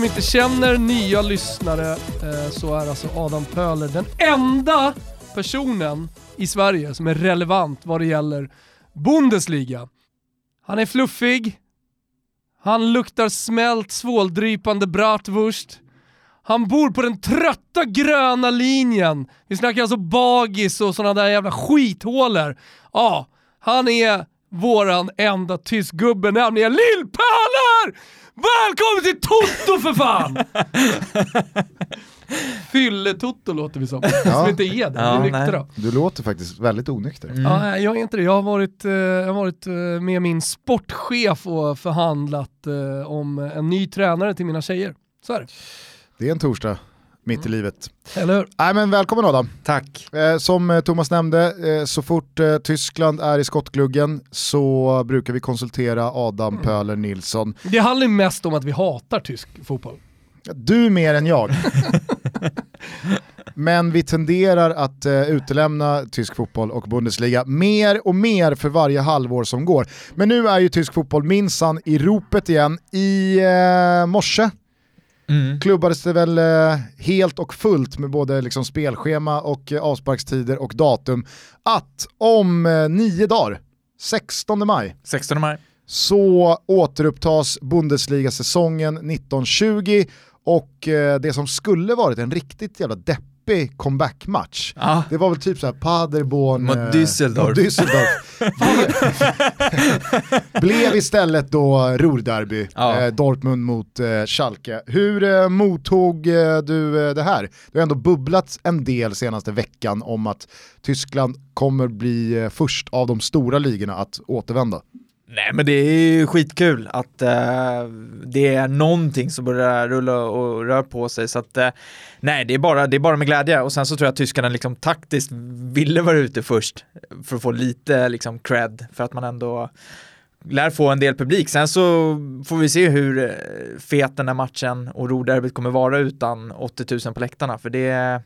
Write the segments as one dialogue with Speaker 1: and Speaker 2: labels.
Speaker 1: som inte känner nya lyssnare eh, så är alltså Adam Pöhler den enda personen i Sverige som är relevant vad det gäller Bundesliga. Han är fluffig, han luktar smält svåldrypande bratwurst, han bor på den trötta gröna linjen. Vi snackar alltså bagis och sådana där jävla skithålor. Ja, han är våran enda tysk gubbe, nämligen Lill-Pöhler! Välkommen till Toto för fan! Fylle-Toto låter vi som.
Speaker 2: Ja.
Speaker 1: Som inte är det,
Speaker 3: Ja,
Speaker 1: vi är nyktra.
Speaker 2: Du låter faktiskt väldigt onykter.
Speaker 3: Mm.
Speaker 1: Ja, jag är inte det. Jag har varit, eh, jag har varit eh, med min sportchef och förhandlat eh, om en ny tränare till mina tjejer. Så är det.
Speaker 2: Det är en torsdag, mitt i livet.
Speaker 1: Eller hur?
Speaker 2: Nej men välkommen Adam.
Speaker 3: Tack.
Speaker 2: Eh, som eh, Thomas nämnde, eh, så fort eh, Tyskland är i skottgluggen så brukar vi konsultera Adam Pöhler Nilsson.
Speaker 1: Det handlar ju mest om att vi hatar tysk fotboll.
Speaker 2: Du mer än jag. Men vi tenderar att eh, utelämna tysk fotboll och Bundesliga mer och mer för varje halvår som går. Men nu är ju tysk fotboll minsann i ropet igen. I eh, morse
Speaker 3: Mm.
Speaker 2: klubbades det väl eh, helt och fullt med både liksom spelschema och eh, avsparkstider och datum att om eh, nio dagar, 16 maj,
Speaker 3: 16 maj.
Speaker 2: så återupptas Bundesliga-säsongen 1920 och det som skulle varit en riktigt jävla deppig comeback-match.
Speaker 3: Ja.
Speaker 2: Det var väl typ såhär Paderborn
Speaker 3: Mot
Speaker 2: eh,
Speaker 3: Düsseldorf.
Speaker 2: mot Düsseldorf. Blev istället då Ruhrderby,
Speaker 3: Ja.
Speaker 2: eh, Dortmund mot eh, Schalke. Hur eh, mottog eh, du eh, det här? Det har ändå bubblat en del senaste veckan om att Tyskland kommer bli först av de stora ligorna att återvända.
Speaker 3: Nej men det är ju skitkul att eh, det är någonting som börjar rulla och röra på sig. Så att eh, nej det är, bara, det är bara med glädje. Och sen så tror jag att tyskarna liksom taktiskt ville vara ute först för att få lite liksom cred. För att man ändå lär få en del publik. Sen så får vi se hur eh, fet den här matchen och roderbyt kommer vara utan 80 000 på läktarna. För det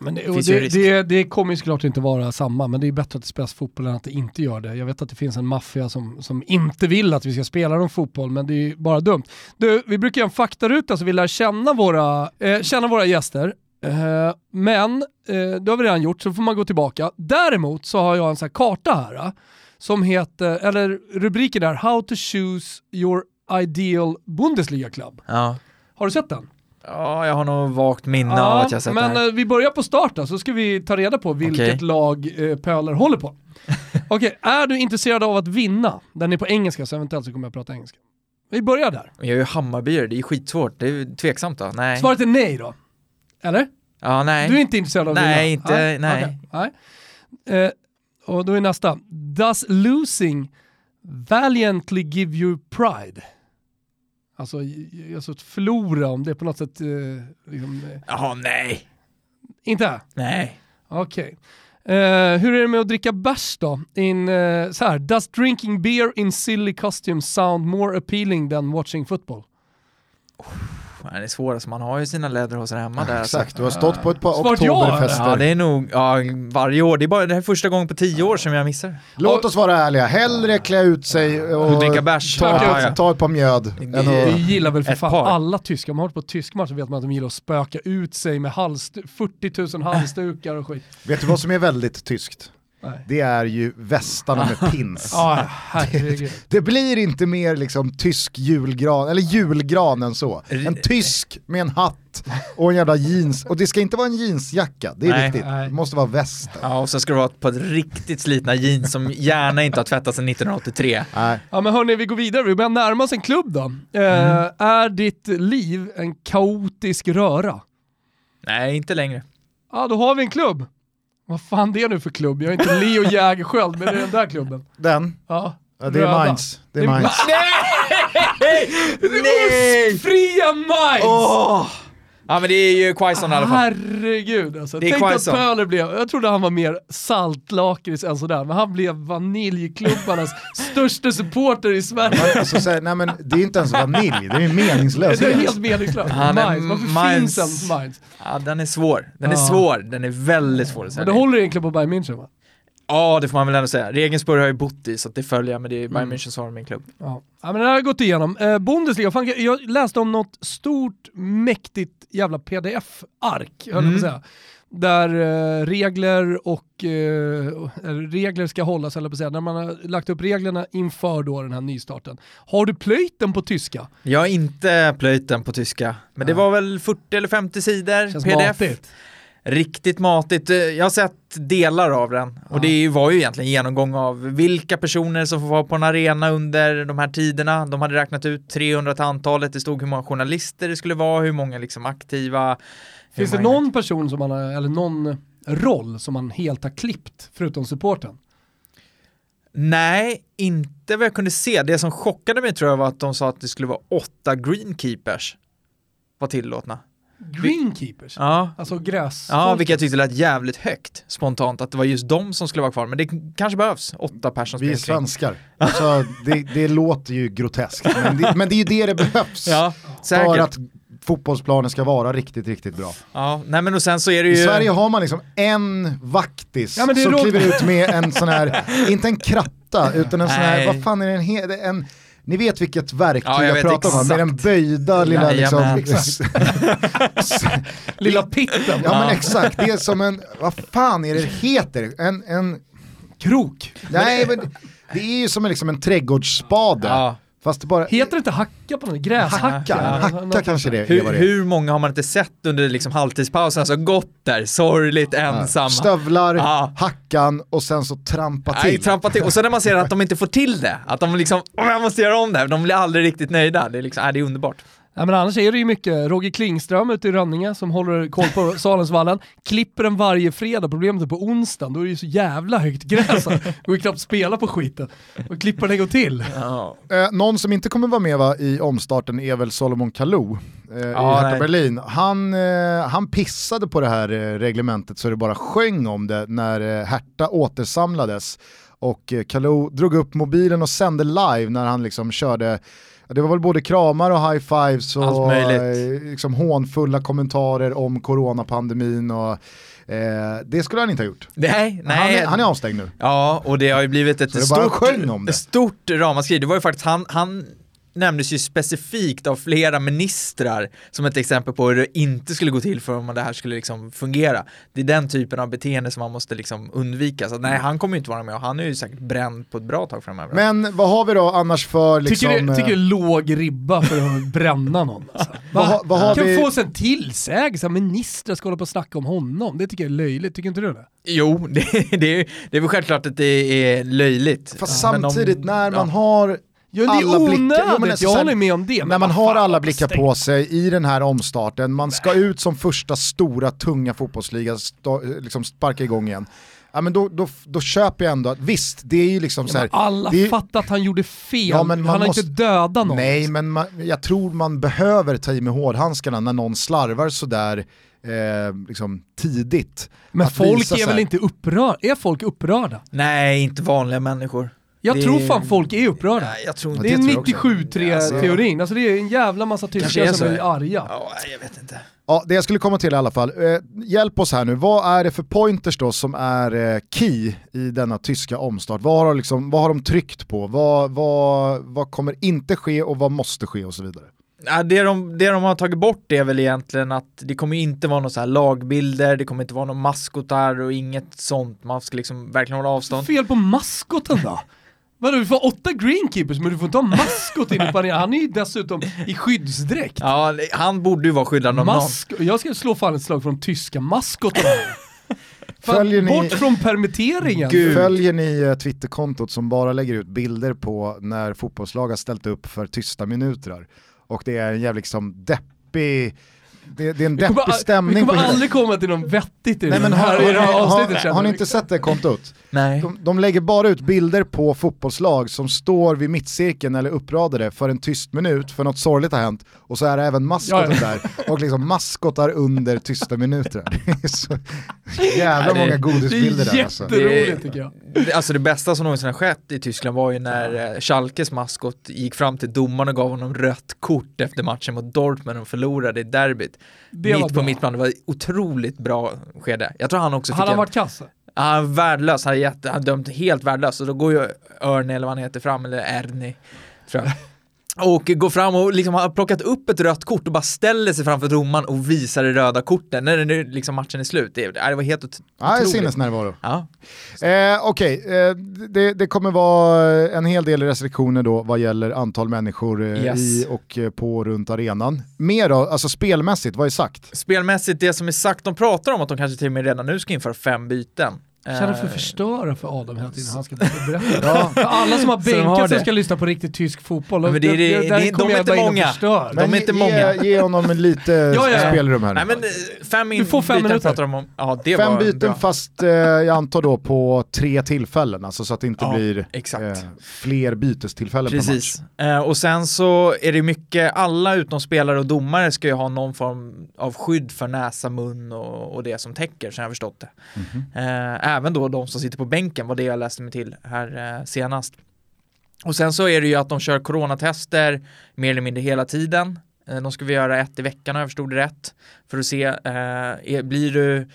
Speaker 1: men det,
Speaker 3: Det
Speaker 1: det, det kommer ju såklart inte vara samma, men det är bättre att det spelas fotboll än att det inte gör det. Jag vet att det finns en maffia som, som inte vill att vi ska spela någon fotboll, men det är ju bara dumt. Du, vi brukar göra en faktaruta så vi lär känna våra, eh, känna våra gäster. Eh, men eh, det har vi redan gjort, så får man gå tillbaka. Däremot så har jag en sån här karta här, eh, som heter, eller rubriken är How to choose your ideal Bundesliga club.
Speaker 3: ja.
Speaker 1: Har du sett den?
Speaker 3: Ja, jag har nog vagt minne av att jag sett
Speaker 1: men
Speaker 3: det här.
Speaker 1: eh, vi börjar på start då, så ska vi ta reda på vilket
Speaker 3: Okej.
Speaker 1: lag eh, Pöhler håller på. Okej, är du intresserad av att vinna? Den är på engelska, så eventuellt så kommer jag prata engelska. Vi börjar där.
Speaker 3: Jag är ju Hammarbyare, det är skitsvårt. Det är ju tveksamt då. Nej.
Speaker 1: Svaret är nej då? Eller?
Speaker 3: Ja, nej.
Speaker 1: Du är inte intresserad av att
Speaker 3: Nej,
Speaker 1: vinna?
Speaker 3: inte- nej.
Speaker 1: okej, nej. Eh, och då är nästa. Does losing valiantly give you pride? Alltså, alltså att förlora, om det är på något sätt... Eh, liksom,
Speaker 3: Jaha, nej.
Speaker 1: inte?
Speaker 3: Nej.
Speaker 1: Okej. Eh, hur är det med att dricka bärs då? In, eh, så här, does drinking beer in silly costumes sound more appealing than watching football?
Speaker 3: Det är svårt, alltså, man har ju sina läderhossor hemma där. alltså.
Speaker 2: Exakt, du har stått på ett par
Speaker 1: Svaret ja,
Speaker 2: oktoberfester.
Speaker 3: Ja, det är nog ja, varje år. Det är bara det här är första gången på tio år som jag missar.
Speaker 2: Låt oss vara ärliga, hellre klä ut sig och
Speaker 3: Och dricka bärs.
Speaker 2: ta,
Speaker 3: Ja, ja.
Speaker 2: ta ett par mjöd.
Speaker 1: Vi gillar väl för fan
Speaker 3: par.
Speaker 1: alla tyskar, om man har hållit på tysk match så vet man att de gillar att spöka ut sig med halsdu- 40 000 halsdukar och skit.
Speaker 2: Vet du vad som är väldigt tyskt?
Speaker 1: Nej.
Speaker 2: Det är ju västarna med pins.
Speaker 1: Ja, herregud.
Speaker 2: Det blir inte mer liksom tysk julgran, eller julgran än så. En tysk med en hatt och en jävla jeans. Och det ska inte vara en jeansjacka, det är
Speaker 3: Nej.
Speaker 2: viktigt.
Speaker 1: Nej.
Speaker 2: Det måste vara västen.
Speaker 3: Ja, och så ska det vara på ett riktigt slitna jeans som gärna inte har tvättats sedan 1983.
Speaker 2: Nej.
Speaker 1: Ja men hörni, vi går vidare. Vi börjar närma oss en klubb då. Eh, Är ditt liv en kaotisk röra?
Speaker 3: Nej, inte längre.
Speaker 1: Ja, då har vi en klubb. Vad fan det är nu för klubb? Jag är inte Leo Jägerskiöld, men det är den där klubben.
Speaker 2: Den,
Speaker 1: Ja,
Speaker 2: ja, det är. Mainz. Det är
Speaker 1: Det är
Speaker 2: Mainz.
Speaker 3: Nej!
Speaker 1: Fria Mainz!
Speaker 3: Åh! Ja, men det är ju Quaison i alla fall.
Speaker 1: Herregud alltså.
Speaker 3: Det är
Speaker 1: Tänk att
Speaker 3: Quaison.
Speaker 1: Pöhler blev, jag trodde han var mer saltlakrits än sådär, men han blev vaniljklubbarnas största supporter i Sverige.
Speaker 2: Alltså, så här, nej, men det är inte ens vanilj, det är meningslöst.
Speaker 1: Det är helt meningslöst.
Speaker 3: Han är
Speaker 1: Mainz, varför
Speaker 3: Mainz.
Speaker 1: finns ens Mainz?
Speaker 3: Ja, den är svår. Den är
Speaker 1: Ja.
Speaker 3: svår. Den är väldigt svår att
Speaker 1: Men
Speaker 3: säga.
Speaker 1: det håller egentligen på Bayern München va?
Speaker 3: Ja, det får man väl ändå säga. Regensburg har ju bott i, så att det följer jag, men det är Bayern
Speaker 1: Mm.
Speaker 3: München som har min klubb.
Speaker 1: Ja. ja men det har jag gått igenom. Eh, Bundesliga, fan, jag läste om något stort, mäktigt jävla pdf-ark, höll jag på
Speaker 3: Mm.
Speaker 1: att säga. Där eh, regler och eh, regler ska hållas, eller på att säga, när man har lagt upp reglerna inför då den här nystarten. Har du plöjt den på tyska?
Speaker 3: Jag har inte plöjt den på tyska, men det var väl 40 eller 50 sidor
Speaker 1: Känns
Speaker 3: pdf.
Speaker 1: matigt.
Speaker 3: Riktigt matigt. Eh, Jag har sett delar av den
Speaker 1: Ja.
Speaker 3: och det var ju egentligen genomgång av vilka personer som får vara på en arena under de här tiderna. De hade räknat ut 300 till antalet, det stod hur många journalister det skulle vara, hur många liksom aktiva.
Speaker 1: Finns det någon person som man har, eller någon roll som man helt har klippt, förutom supporten?
Speaker 3: Nej, inte vad jag kunde se. Det som chockade mig tror jag var att de sa att det skulle vara åtta greenkeepers var tillåtna.
Speaker 1: Greenkeepers?
Speaker 3: Ja,
Speaker 1: Alltså gräs.
Speaker 3: Ja, vilket jag tyckte lät jävligt högt spontant, att det var just de som skulle vara kvar. Men det kanske behövs åtta personer
Speaker 2: Vi är svenskar. Alltså, det, det låter ju groteskt, men det, men det är ju det det behövs.
Speaker 3: Ja,
Speaker 2: för
Speaker 3: säkert.
Speaker 2: att fotbollsplanen ska vara riktigt, riktigt bra.
Speaker 3: Ja, nej men och sen så är det ju...
Speaker 2: I Sverige har man liksom en vaktis
Speaker 1: Ja, men det är
Speaker 2: som kliver ut med en sån här, inte en kratta, utan en sån här,
Speaker 3: Nej.
Speaker 2: vad fan är det, en, he- det är en ni vet vilket verktyg
Speaker 3: Ja, jag
Speaker 2: jag, pratar om, med den
Speaker 3: exakt.
Speaker 2: böjda lilla
Speaker 3: Jajamän.
Speaker 2: liksom...
Speaker 1: Lilla pitten.
Speaker 2: ja
Speaker 3: Ja.
Speaker 2: men exakt, det är som en, vad fan är det heter? En, en
Speaker 1: Krok.
Speaker 2: nej men det är ju som en, liksom en trädgårdsspade.
Speaker 3: Ja.
Speaker 2: Fast det bara,
Speaker 1: Heter det inte hacka på något? Gräshacka?
Speaker 2: hacka,
Speaker 3: Ja.
Speaker 2: hacka kanske det
Speaker 3: Hur,
Speaker 2: det
Speaker 3: hur många har man inte sett under liksom halvtidspausen, alltså gått där, sorgligt ensamma.
Speaker 2: Stövlar,
Speaker 3: Ja.
Speaker 2: hackan och sen så trampa
Speaker 3: Nej,
Speaker 2: till.
Speaker 3: trampa till. Och sen när man ser att de inte får till det, att de liksom, jag måste göra om det här, de blir aldrig riktigt nöjda. Det är liksom, äh, det är underbart.
Speaker 1: Nej, men annars är det ju mycket Roger Klingström ute i Rönninge som håller koll på Salensvallen. Klipper den varje fredag, problemet är på onsdagen, då är det ju så jävla högt gräs. Det går ju knappt spela på skiten. Och klipper den en gång till.
Speaker 3: Ja.
Speaker 2: Eh, någon som inte kommer vara med va, i omstarten är väl Solomon Kalou eh, i
Speaker 3: Ja,
Speaker 2: Hertha
Speaker 3: nej.
Speaker 2: Berlin. Han, eh, han pissade på det här eh, reglementet så det bara sjöng om det när eh, Hertha återsamlades. Och eh, Kalou drog upp mobilen och sände live när han liksom körde ja, det var väl både kramar och high fives och eh, liksom hånfulla kommentarer om coronapandemin och eh, det skulle han inte ha gjort.
Speaker 3: Nej,
Speaker 2: Han,
Speaker 3: nej.
Speaker 2: är, han är avstängd nu.
Speaker 3: Ja, och det har ju blivit ett stort, stort ramaskri. Det var ju faktiskt, han, han nämndes ju specifikt av flera ministrar som ett exempel på hur det inte skulle gå till för om det här skulle liksom fungera. Det är den typen av beteende som man måste liksom undvika. Så nej, han kommer ju inte vara med och han är ju säkert bränd på ett bra tag framöver.
Speaker 2: Men vad har vi då annars för liksom...
Speaker 1: tycker, det,
Speaker 2: eh,
Speaker 1: tycker det är låg ribba för att bränna någon. Alltså.
Speaker 2: Har- vad har
Speaker 1: kan
Speaker 2: vi-
Speaker 1: få sig en tillsägelse, ministrar ska hålla på och snacka om honom. Det tycker jag är löjligt, tycker inte du det?
Speaker 3: Jo, det, det, är, det är väl självklart att det är löjligt.
Speaker 2: Fast
Speaker 3: Ja,
Speaker 2: samtidigt när man
Speaker 3: ja.
Speaker 2: har
Speaker 1: Ja, det är
Speaker 2: Alla blickar-
Speaker 1: onödigt,
Speaker 2: Jo, men alltså,
Speaker 1: jag håller med om det. men
Speaker 2: när man har alla blickar
Speaker 1: stäng.
Speaker 2: på sig i den här omstarten, man ska ut som första stora tunga fotbollsliga, liksom sparka igång igen. Ja men då, då, då köper jag ändå att visst, det är ju liksom så
Speaker 1: Ja,
Speaker 2: här,
Speaker 1: men alla
Speaker 2: det är-
Speaker 1: fattar att han gjorde fel,
Speaker 2: Ja,
Speaker 1: han har
Speaker 2: måste-
Speaker 1: inte dödat någon.
Speaker 2: Nej men man, jag tror man behöver ta i med hårdhandskarna när någon slarvar sådär eh, liksom tidigt.
Speaker 1: men folk är
Speaker 2: så
Speaker 1: väl
Speaker 2: här.
Speaker 1: inte upprörda? Är folk upprörda?
Speaker 3: Nej, inte vanliga människor.
Speaker 1: Jag
Speaker 3: Det-
Speaker 1: tror fan folk är upprörda.
Speaker 3: Nej, jag tror
Speaker 2: Ja,
Speaker 1: Det är
Speaker 2: det också.
Speaker 1: 97-3-teorin, alltså det är en jävla massa tyskar
Speaker 3: är
Speaker 1: som är arga.
Speaker 3: Ja, jag vet inte.
Speaker 2: Ja, det jag skulle komma till i alla fall. Eh, hjälp oss här nu, vad är det för pointers då som är eh, key i denna tyska omstart? Vad har, de liksom, vad har de tryckt på? Vad, vad, vad kommer inte ske och vad måste ske och så vidare?
Speaker 3: Ja, det, de, det de har tagit bort är väl egentligen att det kommer inte vara några så här lagbilder, det kommer inte vara några maskotar och inget sånt. Man ska liksom verkligen hålla avstånd.
Speaker 1: Fel på maskoten då? Vadå, du får åtta greenkeepers men du får inte ha maskot inne på arenan. Han är ju dessutom i skyddsdräkt.
Speaker 3: Ja, han borde ju vara skyddad av någon.
Speaker 1: Mask jag ska slå fan ett slag för de tyska maskotarna.
Speaker 2: Följer ni-
Speaker 1: Bort från permitteringen.
Speaker 3: Gud.
Speaker 2: Följer ni eh, Twitterkontot som bara lägger ut bilder på när fotbollslag har ställt upp för tysta minuter? Och det är en jävligt liksom deppig, det, det är en deppig stämning
Speaker 1: vi kommer aldrig komma till någon vettigt i
Speaker 2: Nej, men har,
Speaker 1: här, i det här
Speaker 2: har,
Speaker 1: avsnittet
Speaker 2: har, har ni inte sett det kontot?
Speaker 3: Nej.
Speaker 2: De, de lägger bara ut bilder på fotbollslag som står vid mittcirkeln eller uppradade för en tyst minut för något sorgligt har hänt och så är det även maskotar
Speaker 1: Ja,
Speaker 2: där och liksom maskotar under tysta minuter. Det är så jävla
Speaker 3: Nej, det-
Speaker 2: många godisbilder
Speaker 1: Det är
Speaker 2: där alltså.
Speaker 1: jätteroligt tycker jag.
Speaker 3: Det- Alltså det bästa som någonsin har skett i Tyskland var ju när eh, Schalkes maskot gick fram till domaren och gav honom rött kort efter matchen mot Dortmund och förlorade i derbyt.
Speaker 1: Det var
Speaker 3: Mitt på
Speaker 1: bra.
Speaker 3: mittplan, det var ett otroligt bra skede. Jag tror han också
Speaker 1: Han
Speaker 3: fick
Speaker 1: har
Speaker 3: en...
Speaker 1: varit kass.
Speaker 3: Ja, värdelös, han är, jätte, han är dömt helt värdelös och då går ju Örne eller vad han heter fram, eller Ernie tror jag. Och går fram och liksom har plockat upp ett rött kort och bara ställer sig framför domaren och visar det röda kortet när det, liksom matchen är slut. Det, det var helt ot-
Speaker 2: Ja,
Speaker 3: otroligt.
Speaker 2: sinnesnärvaro.
Speaker 3: Ja.
Speaker 2: Eh, Okej, eh, det, det kommer vara en hel del restriktioner då vad gäller antal människor eh,
Speaker 3: Yes.
Speaker 2: i och eh, på och runt arenan. Mer då, alltså spelmässigt, vad är sagt?
Speaker 3: Spelmässigt, det som är sagt, de pratar om att de kanske till och med redan nu ska införa fem byten.
Speaker 1: Jag känner för
Speaker 3: Eh,
Speaker 1: att förstöra för Adam hela tiden. Han ska berätta.
Speaker 2: Ja.
Speaker 1: För alla som har bänkat
Speaker 3: det.
Speaker 1: ska lyssna på riktigt tysk fotboll.
Speaker 3: Men det är- det-
Speaker 1: där
Speaker 3: det-
Speaker 1: kommer
Speaker 3: de är inte många. De är inte
Speaker 2: ge,
Speaker 3: många.
Speaker 2: Ge honom en lite
Speaker 1: Ja, ja.
Speaker 2: spelrum här nu.
Speaker 3: Nej men eh, fem, in,
Speaker 1: Du får fem
Speaker 3: byten
Speaker 1: minuter.
Speaker 3: pratar de om. Ja, det
Speaker 2: Fem
Speaker 3: var
Speaker 2: byten
Speaker 3: bra.
Speaker 2: fast eh, jag antar då på tre tillfällen, alltså så att det inte
Speaker 3: Ja,
Speaker 2: blir
Speaker 3: exakt.
Speaker 2: eh, fler bytestillfällen per match.
Speaker 3: Precis. Eh, och sen så är det mycket, alla utom spelare och domare ska ju ha någon form av skydd för näsa, mun och, och det som täcker, så jag har förstått det.
Speaker 2: Mhm.
Speaker 3: Eh, även då de som sitter på bänken var det jag läste mig till här eh, senast. Och sen så är det ju att de kör coronatester mer eller mindre hela tiden. Eh, de ska vi göra ett i veckan om jag förstod det rätt. För att se, eh, blir du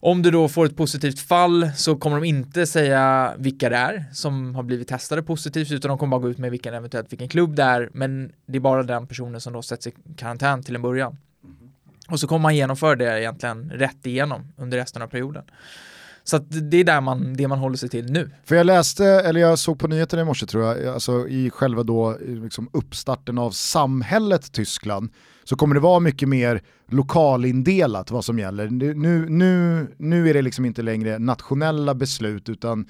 Speaker 3: om du då får ett positivt fall så kommer de inte säga vilka det är som har blivit testade positivt utan de kommer bara gå ut med vilken eventuellt vilken klubb det är men det är bara den personen som då sätts i karantän till en början. Och så kommer man genomföra det egentligen rätt igenom under resten av perioden. Så att det är där man, det man håller sig till nu.
Speaker 2: För jag läste, eller jag såg på nyheterna i morse tror jag, alltså i själva då liksom uppstarten av samhället Tyskland så kommer det vara mycket mer lokalindelat vad som gäller. Nu, nu, nu, är det liksom inte längre nationella beslut utan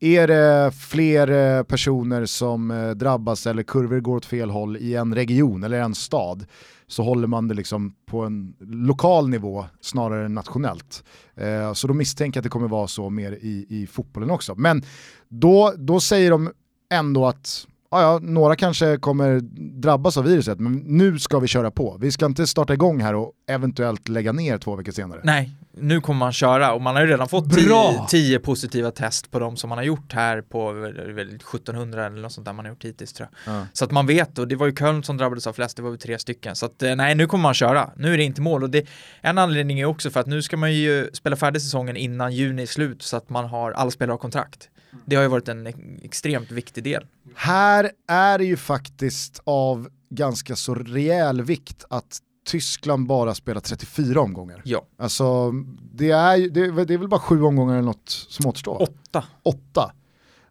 Speaker 2: är det fler eh, personer som eh, drabbas eller kurvor går åt fel håll i en region eller en stad så håller man det liksom på en lokal nivå snarare än nationellt. Eh, så då misstänker jag att det kommer vara så mer i, i fotbollen också. Men då, då säger de ändå att ja, ja, några kanske kommer drabbas av viruset, men nu ska vi köra på. Vi ska inte starta igång här och eventuellt lägga ner två veckor senare.
Speaker 3: Nej, nu kommer man köra och man har ju redan fått
Speaker 1: Bra.
Speaker 3: 10, 10 positiva test på de som man har gjort här på väl, väl 1700 eller något sånt där man har gjort hittills tror jag.
Speaker 2: Ja.
Speaker 3: Så att man vet och det var ju Köln som drabbades av flest, det var väl tre stycken. Så att eh, nej, nu kommer man köra. Nu är det inte mål och det, en anledning är också för att nu ska man ju spela färdig säsongen innan juni är slut så att man har, alla spelare har kontrakt. Det har ju varit en ex- extremt viktig del.
Speaker 2: Här är det ju faktiskt av ganska så rejäl vikt att Tyskland bara spelar 34 omgångar.
Speaker 3: Ja,
Speaker 2: Alltså, det är, det, det är väl bara sju omgångar eller något som återstår?
Speaker 3: åtta.
Speaker 2: Åtta.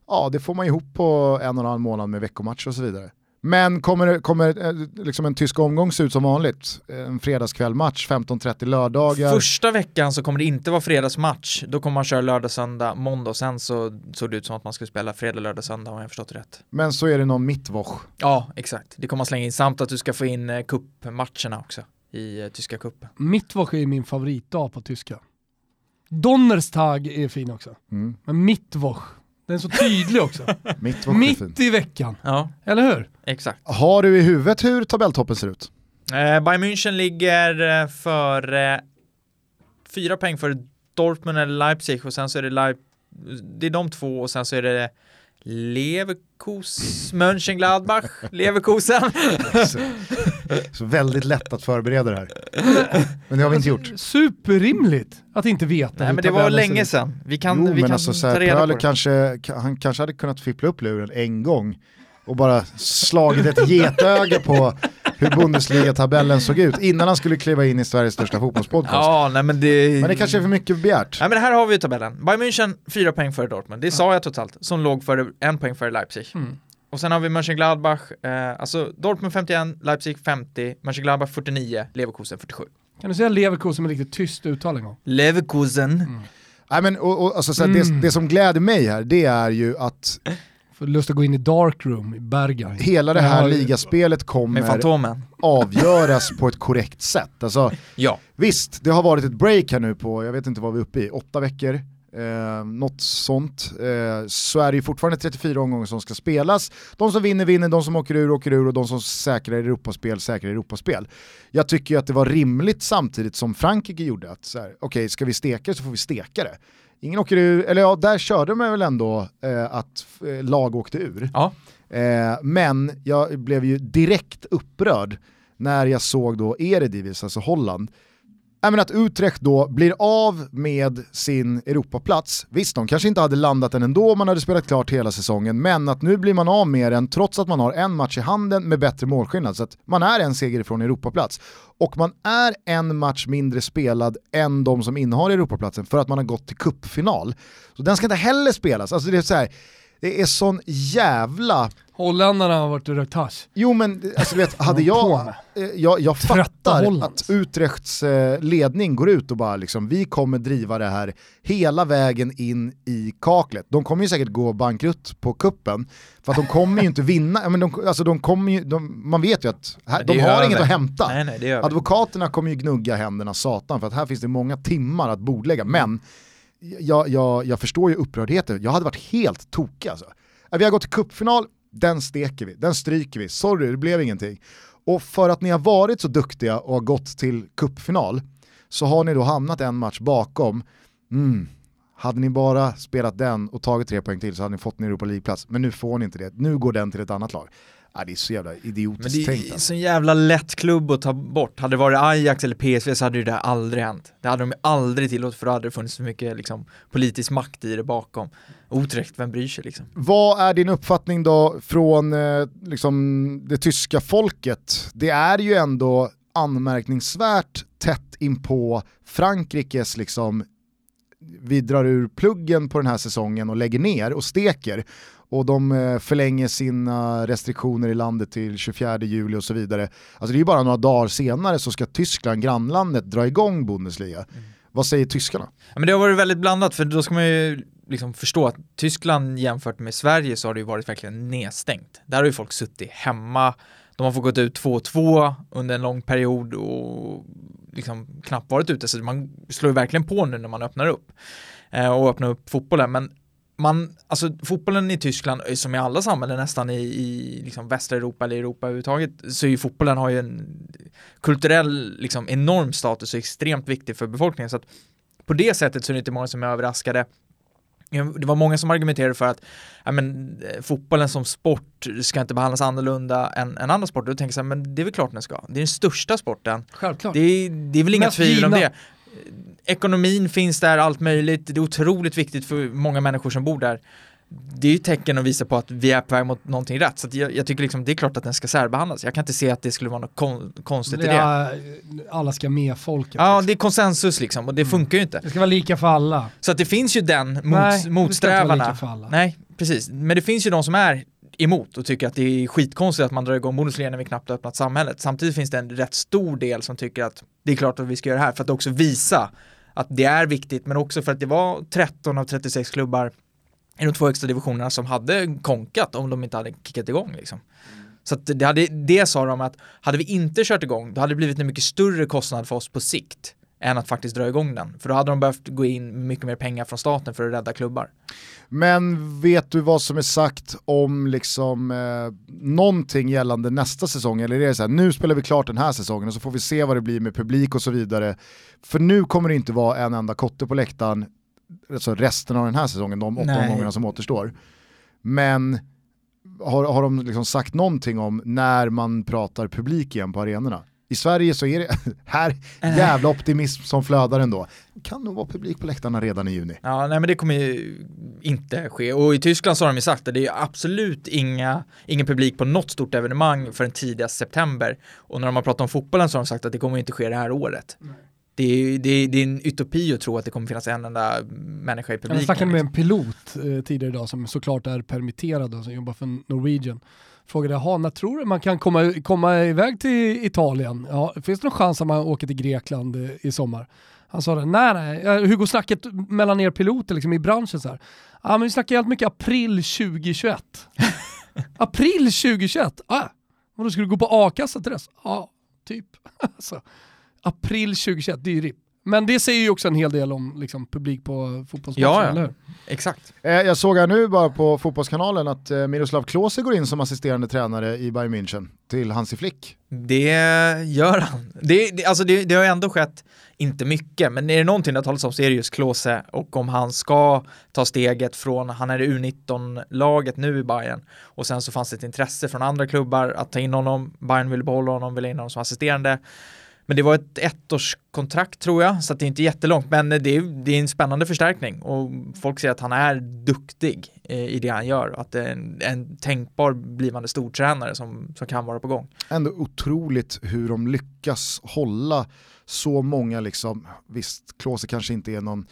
Speaker 2: Ja, det får man ihop på en och en halv månad med veckomatcher och så vidare. Men kommer, kommer eh, liksom en tysk omgång se ut som vanligt? En fredagskvällmatch, 15.30 lördagar.
Speaker 3: Första veckan så kommer det inte vara fredagsmatch. Då kommer man köra lördag, söndag, måndag och sen så såg det ut som att man skulle spela fredag, lördag, söndag om jag förstått rätt.
Speaker 2: Men så är det någon mittwoch.
Speaker 3: Ja, exakt. Det kommer man slänga in samt att du ska få in eh, cupmatcherna också i eh, tyska cupen.
Speaker 1: Mittwoch är min favoritdag på tyska. Donnerstag är fin också.
Speaker 2: Mm.
Speaker 1: Men Mittwoch, den är så tydlig också. Mitt
Speaker 2: fint.
Speaker 1: i veckan,
Speaker 3: Ja,
Speaker 1: eller hur?
Speaker 3: exakt.
Speaker 2: Har du i huvudet hur tabelltoppen ser ut?
Speaker 3: Eh, Bayern München ligger för eh, fyra poäng för Dortmund eller Leipzig och sen så är det Leip det är de två och sen så är det Leverkus, Mönchengladbach, Leverkusen.
Speaker 2: Så, väldigt lätt att förbereda det här. Men det har vi inte gjort.
Speaker 1: Superrimligt att inte veta
Speaker 3: Nej men det var länge sedan. Vi kan,
Speaker 2: jo,
Speaker 3: vi
Speaker 2: men
Speaker 3: kan
Speaker 2: alltså, så
Speaker 3: ta reda på
Speaker 2: Pöler
Speaker 3: det.
Speaker 2: kanske, han kanske hade kunnat fippla upp luren en gång och bara slagit ett getöga på hur Bundesliga-tabellen såg ut innan han skulle kliva in i Sveriges största fotbollspodcast.
Speaker 3: Ja, nej men det...
Speaker 2: Men det kanske är för mycket begärt.
Speaker 3: Nej men här har vi ju tabellen. Bayern München fyra poäng före Dortmund. Det sa jag totalt. Som låg före en poäng före Leipzig.
Speaker 1: Mm.
Speaker 3: Och sen har vi Mönchengladbach, eh, alltså Dortmund 51, Leipzig 50, Mönchengladbach 49, Leverkusen 47.
Speaker 1: Kan du säga Leverkusen med riktigt tyst uttal en gång?
Speaker 3: Leverkusen.
Speaker 2: Nej, men, och, och, alltså, så här,
Speaker 1: Mm.
Speaker 2: det, det som gläder mig här det är ju att
Speaker 1: Får lust att gå in i darkroom i Berghain.
Speaker 2: hela det här
Speaker 1: Ja,
Speaker 2: ligaspelet kommer avgöras på ett korrekt sätt. Alltså,
Speaker 3: Ja.
Speaker 2: Visst, det har varit ett break här nu på, jag vet inte vad vi är uppe i, åtta veckor. Eh, något sånt. Eh, så är det ju fortfarande 34 omgångar som ska spelas. De som vinner vinner, de som åker ur åker ur och de som säkrar Europaspel säkrar Europaspel. Jag tycker ju att det var rimligt samtidigt som Frankrike gjorde att okej ska vi steka så får vi steka det. Ingen åker ur, eller ja där körde de väl ändå eh, att eh, lag åkte ur.
Speaker 3: Ja.
Speaker 2: Eh, men jag blev ju direkt upprörd när jag såg då Eredivis, alltså Holland, men att Utrecht då blir av med sin Europaplats. Visst, de kanske inte hade landat den ändå om man hade spelat klart hela säsongen, men att nu blir man av med den trots att man har en match i handen med bättre målskillnad. Så att man är en seger ifrån Europaplats. Och man är en match mindre spelad än de som innehar Europaplatsen för att man har gått till kuppfinal. Så den ska inte heller spelas. Alltså det är så här, det är sån jävla...
Speaker 1: Holländarna har varit och rökt hasch.
Speaker 2: Jo men alltså, du vet, hade jag, eh, jag, jag fattar att Utrechts eh, ledning går ut och bara liksom, vi kommer driva det här hela vägen in i kaklet. De kommer ju säkert gå bankrutt på kuppen för att de kommer ju inte vinna, men de, alltså de kommer ju, de, man vet ju att här, de har inget att hämta.
Speaker 3: Nej, nej,
Speaker 2: Advokaterna kommer ju gnugga händerna satan för att här finns det många timmar att bordlägga, men jag, jag, jag förstår ju upprördheten, jag hade varit helt tokig alltså. Äh, vi har gått till cupfinal, den steker vi, den stryker vi, sorry det blev ingenting. Och för att ni har varit så duktiga och har gått till cupfinal så har ni då hamnat en match bakom. Mm. Hade ni bara spelat den och tagit tre poäng till så hade ni fått en Europa League-plats, men nu får ni inte det. Nu går den till ett annat lag. Ja, det är så jävla idiotiskt
Speaker 3: tänkt. Men
Speaker 2: det är
Speaker 3: alltså. så jävla lätt klubb att ta bort. Hade det varit Ajax eller PSV så hade det där aldrig hänt. Det hade de aldrig tillåtit för då hade det funnits så mycket liksom, politisk makt i det bakom. Oträckt, vem bryr sig liksom?
Speaker 2: Vad är din uppfattning då från eh, liksom, det tyska folket? Det är ju ändå anmärkningsvärt tätt in på Frankrikes liksom vi drar ur pluggen på den här säsongen och lägger ner och steker och de eh, förlänger sina restriktioner i landet till 24 juli och så vidare. Alltså det är ju bara några dagar senare så ska Tyskland, grannlandet, dra igång Bundesliga. Mm. Vad säger tyskarna?
Speaker 3: Ja, men det har varit väldigt blandat för då ska man ju liksom förstå att Tyskland jämfört med Sverige så har det ju varit verkligen nedstängt. Där har ju folk suttit hemma, de har fått gått ut 2-2 under en lång period och liksom knappt varit ute så man slår ju verkligen på nu när man öppnar upp eh, och öppnar upp fotbollen men man, alltså fotbollen i Tyskland, som i alla samhällen nästan i, i liksom västra Europa eller Europa överhuvudtaget, så är ju fotbollen har ju en kulturell, liksom enorm status och extremt viktig för befolkningen. Så att på det sättet så är det inte många som är överraskade. Det var många som argumenterade för att ja, men, eh, fotbollen som sport ska inte behandlas annorlunda än, än andra sporter. Då tänker jag så här, men det är väl klart den ska. Det är den största sporten.
Speaker 1: Självklart.
Speaker 3: Det, det är väl inga tvivel om det ekonomin finns där, allt möjligt. Det är otroligt viktigt för många människor som bor där. Det är ju tecken att visa på att vi är på väg mot någonting rätt. Så jag, jag, tycker liksom det är klart att den ska särbehandlas. Jag kan inte se att det skulle vara något kon konstigt i det.
Speaker 1: Alla ska med folket.
Speaker 3: Ja, liksom. det är konsensus liksom och det mm. funkar ju inte.
Speaker 1: Det ska vara lika för alla.
Speaker 3: Så att det finns ju den mot, Nej, motsträvarna. Nej, precis. Men det finns ju de som är emot och tycker att det är skitkonstigt att man drar igång Bundesliga när vi knappt har öppnat samhället. Samtidigt finns det en rätt stor del som tycker att det är klart att vi ska göra det här för att också visa att det är viktigt, men också för att det var 13 av 36 klubbar i de två högsta divisionerna som hade konkat om de inte hade kickat igång. Liksom. Så det, hade, det sa de att hade vi inte kört igång, då hade det blivit en mycket större kostnad för oss på sikt än att faktiskt dra igång den. För då hade de behövt gå in mycket mer pengar från staten för att rädda klubbar.
Speaker 2: Men vet du vad som är sagt om liksom, eh, någonting gällande nästa säsong? Eller är det så här, nu spelar vi klart den här säsongen och så får vi se vad det blir med publik och så vidare. För nu kommer det inte vara en enda kotte på läktaren alltså resten av den här säsongen, de åtta omgångarna som återstår. Men har, har de liksom sagt någonting om när man pratar publik igen på arenorna? I Sverige så är det här jävla optimism som flödar ändå. Kan nog vara publik på läktarna redan i juni.
Speaker 3: Ja, nej men det kommer ju inte ske. Och i Tyskland så har de ju sagt att det är absolut inga, ingen publik på något stort evenemang förrän tidigast september. Och när de har pratat om fotbollen så har de sagt att det kommer inte ske det här året. Nej. Det är, det, är, det är en utopi att tro att det kommer finnas en enda människa i publiken.
Speaker 1: Jag snackade med en liksom. pilot eh, tidigare idag som såklart är permitterad och som jobbar för Norwegian frågade jag, när tror du man kan komma, komma iväg till Italien? Ja, finns det någon chans att man åker till Grekland eh, i sommar? Han sa det, nej nej, hur går snacket mellan er piloter liksom, i branschen? Så här? Ja men vi snackar helt mycket april 2021. april 2021? Ah, vadå ska du gå på a-kassa till dess? Ja, typ. alltså, april 2021, det är ju RIP. Men det säger ju också en hel del om liksom, publik på fotbollsmatcher, ja, ja. eller hur?
Speaker 3: Exakt.
Speaker 2: Eh, jag såg här nu bara på Fotbollskanalen att eh, Miroslav Klose går in som assisterande tränare i Bayern München till Hansi Flick.
Speaker 3: Det gör han. Det, det, alltså det, det har ändå skett, inte mycket, men är det någonting det har talats om så är det just Klose och om han ska ta steget från, han är i U19-laget nu i Bayern och sen så fanns det ett intresse från andra klubbar att ta in honom, Bayern vill behålla honom, vill ha in honom som assisterande men det var ett ettårskontrakt tror jag, så att det är inte jättelångt. Men eh, det är, det är en spännande förstärkning och folk säger att han är duktig eh, i det han gör. Att det är en, en tänkbar blivande stortränare som, som kan vara på gång.
Speaker 2: Ändå otroligt hur de lyckas hålla så många, liksom, visst, Klose kanske inte är någon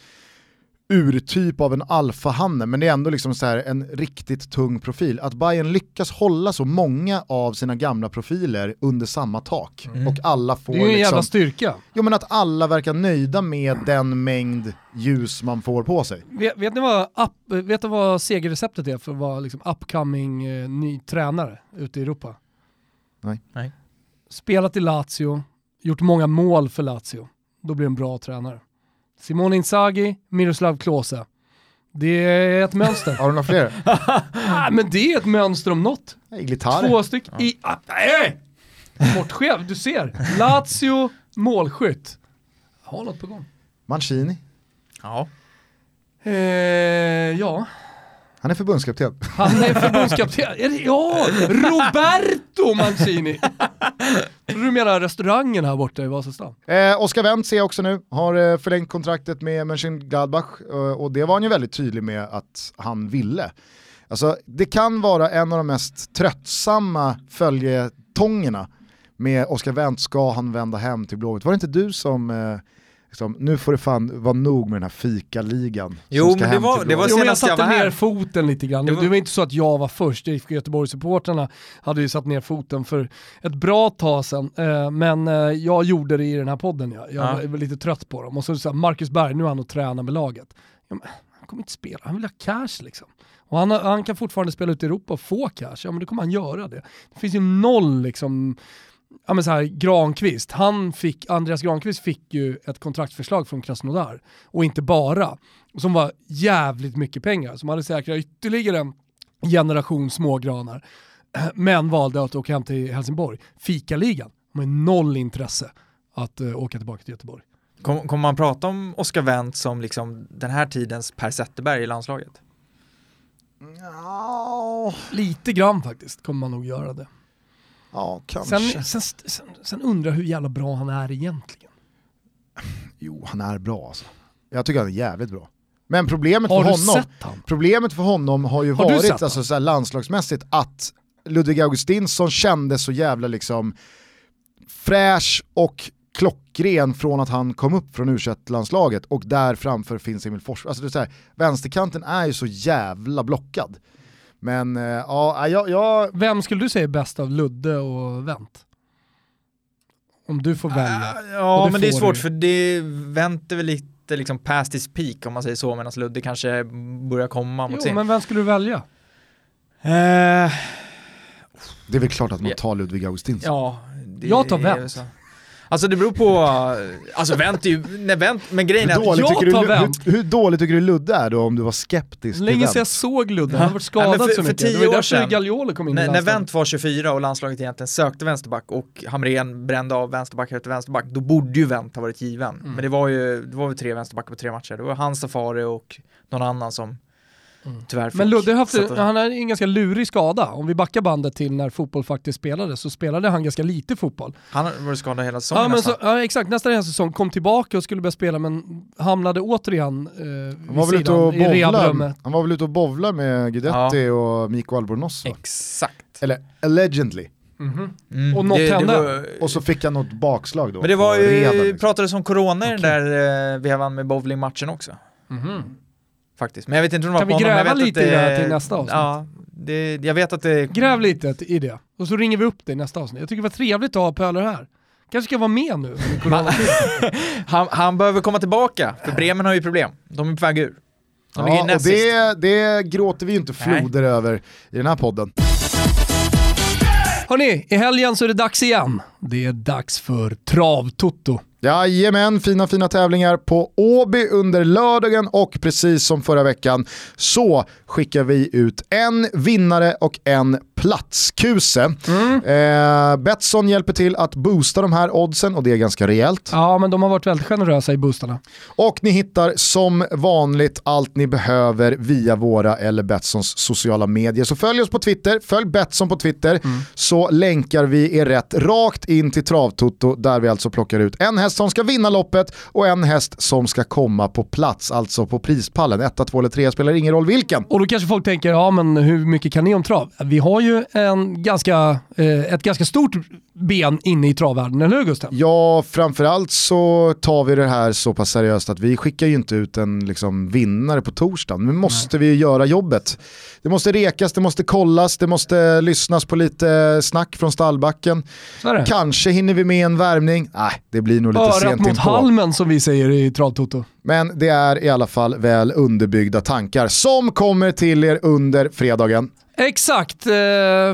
Speaker 2: urtyp av en alfahanne, men det är ändå liksom så här en riktigt tung profil. Att Bayern lyckas hålla så många av sina gamla profiler under samma tak
Speaker 1: Mm.
Speaker 2: och alla får
Speaker 1: Det är ju en jävla
Speaker 2: liksom,
Speaker 1: styrka.
Speaker 2: jo, men att alla verkar nöjda med den mängd ljus man får på sig.
Speaker 1: Vet, vet, ni vad up, vet ni vad segerreceptet är för att vara liksom upcoming eh, ny tränare ute i Europa?
Speaker 2: Nej.
Speaker 3: Nej.
Speaker 1: Spelat i Lazio, gjort många mål för Lazio. Då blir en bra tränare. Simone Inzaghi, Miroslav Klose. Det är ett mönster.
Speaker 2: Har du några fler?
Speaker 1: ah, men det är ett mönster om något.
Speaker 2: Gitarr?
Speaker 1: Två stycken. I, ah, nej! Sportchef, du ser. Lazio, målskytt. Har något på gång.
Speaker 2: Mancini?
Speaker 3: Ja.
Speaker 1: Eh, ja,
Speaker 2: Han är förbundskapten.
Speaker 1: han är förbundskapten. Ja, Roberto Mancini. Tror du menar restaurangen här borta i Vasastan?
Speaker 2: Eh, Oskar Wendt ser jag också nu, har eh, förlängt kontraktet med Mönchengladbach eh, och det var han ju väldigt tydlig med att han ville. Alltså, det kan vara en av de mest tröttsamma följetongerna med Oskar Wendt, ska han vända hem till Blåvitt? Var det inte du som, eh, liksom, nu får det fan vara nog med den här fikaligan.
Speaker 3: Jo, men det var- det var?
Speaker 1: Jo, men jag
Speaker 3: senast jag
Speaker 1: satte
Speaker 3: var här.
Speaker 1: ner foten lite grann.
Speaker 3: Det
Speaker 1: Det
Speaker 3: var-
Speaker 1: var... inte så att jag var först, IFK Göteborg-supportrarna hade ju satt ner foten för ett bra tag sedan. Eh, men eh, jag gjorde det i den här podden. Ja. Jag
Speaker 3: Ja.
Speaker 1: var lite trött på dem. Och så sa Marcus Berg, nu är han och tränar med laget. Ja, men, han kommer inte spela, han vill ha cash liksom. Och han, han kan fortfarande spela ut i Europa och få cash, ja men då kommer han göra det. Det finns ju noll liksom, ja men så här, Granqvist, han fick, Andreas Granqvist fick ju ett kontraktförslag från Krasnodar. Och inte bara, som var jävligt mycket pengar, som hade säkrat ytterligare en generation smågranar. Men valde att åka hem till Helsingborg. Fikaligan, de har noll intresse att uh, åka tillbaka till Göteborg.
Speaker 3: Kom- Kommer man prata om Oskar Wendt som liksom den här tidens Per Zetterberg i landslaget?
Speaker 2: Ja,
Speaker 1: Lite grann faktiskt kommer man nog göra det.
Speaker 2: Ja, kanske.
Speaker 1: Sen, sen, sen, sen undrar jag hur jävla bra han är egentligen.
Speaker 2: Jo, han är bra alltså. Jag tycker han är jävligt bra. Men problemet
Speaker 1: Har
Speaker 2: för honom? Problemet för honom har ju
Speaker 1: Har
Speaker 2: varit alltså, så landslagsmässigt att Ludvig Augustinsson kändes så jävla liksom fräsch och klockren från att han kom upp från u landslaget och där framför finns Emil Forsberg. Alltså det är så här, vänsterkanten är ju så jävla blockad. Men eh, ja, jag, jag,
Speaker 1: Vem skulle du säga är bäst av Ludde och Wendt? Om du får välja.
Speaker 3: Ja,
Speaker 1: Och det
Speaker 3: men det är svårt
Speaker 1: du.
Speaker 3: för det väntar väl lite liksom past his peak om man säger så, medan Ludde kanske börjar komma mot
Speaker 1: Jo,
Speaker 3: sin.
Speaker 1: men vem skulle du välja?
Speaker 3: Eh,
Speaker 2: det är väl klart att man
Speaker 3: Ja.
Speaker 2: tar Ludvig Augustinsson.
Speaker 3: ja, det
Speaker 1: Jag tar
Speaker 3: är
Speaker 1: Wendt.
Speaker 3: Alltså det beror på, alltså Wendt är ju, nej Wendt, men grejen är
Speaker 2: Hur,
Speaker 3: att
Speaker 2: dåligt
Speaker 1: jag
Speaker 2: tycker
Speaker 1: tar
Speaker 2: du,
Speaker 1: Wendt.
Speaker 2: hur, hur dåligt tycker du Ludde är då om du var skeptisk till
Speaker 1: Länge sedan jag såg Ludde, han har varit skadad
Speaker 3: för-
Speaker 1: så
Speaker 3: för
Speaker 1: mycket.
Speaker 3: tio
Speaker 1: det var ju
Speaker 3: år sedan,
Speaker 1: Gagliolo kom in
Speaker 3: när, när. Wendt var 24 och landslaget egentligen sökte vänsterback och Hamrén brände av vänsterback efter vänsterback, då borde ju Wendt ha varit given.
Speaker 1: Mm.
Speaker 3: Men det var ju, det var väl tre vänsterbackar på tre matcher. Det var hans Safari och någon annan som. Tyvärr fick
Speaker 1: Men Ludde har haft, han har en ganska lurig skada. Om vi backar bandet till när fotboll faktiskt spelades så spelade han ganska lite fotboll.
Speaker 3: Han har varit skadad hela säsongen
Speaker 1: Ja, men
Speaker 3: nästan.
Speaker 1: så, ja exakt, nästa hela säsong kom tillbaka och skulle börja spela men hamnade återigen eh,
Speaker 2: Han var, väl ute och
Speaker 1: i rehabrummet.
Speaker 2: han var väl ute och bovlar med Guidetti och Miko Albornoz va?
Speaker 3: Exakt.
Speaker 2: Eller allegedly.
Speaker 1: Mhm.
Speaker 3: Mm.
Speaker 1: Och något hände.
Speaker 3: var-
Speaker 2: Och så fick han något bakslag då.
Speaker 3: men det var ju,
Speaker 2: liksom.
Speaker 3: pratades om corona i den
Speaker 1: Okej.
Speaker 3: där eh, vevan med bowlingmatchen också.
Speaker 1: Mhm.
Speaker 3: Faktiskt. Men jag vet inte om det var
Speaker 1: Kan vi
Speaker 3: på honom, men jag
Speaker 1: gräva lite
Speaker 3: att
Speaker 1: i det här
Speaker 3: det-
Speaker 1: till nästa avsnitt?
Speaker 3: Ja, det, jag vet att det...
Speaker 1: Gräv lite i det och så ringer vi upp dig nästa avsnitt. Jag tycker det var trevligt att ha Pöler här. Kanske ska vara med nu.
Speaker 3: Han, han behöver komma tillbaka, för Bremen har ju problem. De är på väg ur. De
Speaker 2: Ja, och det, det gråter vi ju inte floder över i den här podden.
Speaker 1: Hörni, i helgen så är det dags igen. Det är dags för Travtoto.
Speaker 2: Jajamän, fina fina tävlingar på Åby under lördagen och precis som förra veckan så skickar vi ut en vinnare och en platskuse.
Speaker 1: Mm.
Speaker 2: Eh, Betsson hjälper till att boosta de här oddsen och det är ganska rejält.
Speaker 1: Ja, men de har varit väldigt generösa i boostarna.
Speaker 2: Och ni hittar som vanligt allt ni behöver via våra eller Betssons sociala medier. Så följ oss på Twitter, följ Betsson på Twitter så länkar vi er rätt rakt in till Travtoto där vi alltså plockar ut en häst som ska vinna loppet och en häst som ska komma på plats, alltså på prispallen. 1, 2 eller 3 spelar ingen roll vilken.
Speaker 1: Och då kanske folk tänker, ja men hur mycket kan ni om trav? Vi har ju en ganska, eh, ett ganska stort ben inne i travvärlden, eller hur Gusten?
Speaker 2: Ja, framförallt så tar vi det här så pass seriöst att vi skickar ju inte ut en liksom, vinnare på torsdagen. Nu måste vi göra jobbet. Det måste rekas, det måste kollas, det måste lyssnas på lite snack från stallbacken. Kanske hinner vi med en värmning. Nej, det blir nog lite
Speaker 1: Örat
Speaker 2: sent
Speaker 1: mot
Speaker 2: inpå.
Speaker 1: halmen som vi säger i Travtoto.
Speaker 2: Men det är i alla fall väl underbyggda tankar som kommer till er under fredagen.
Speaker 1: Exakt, eh,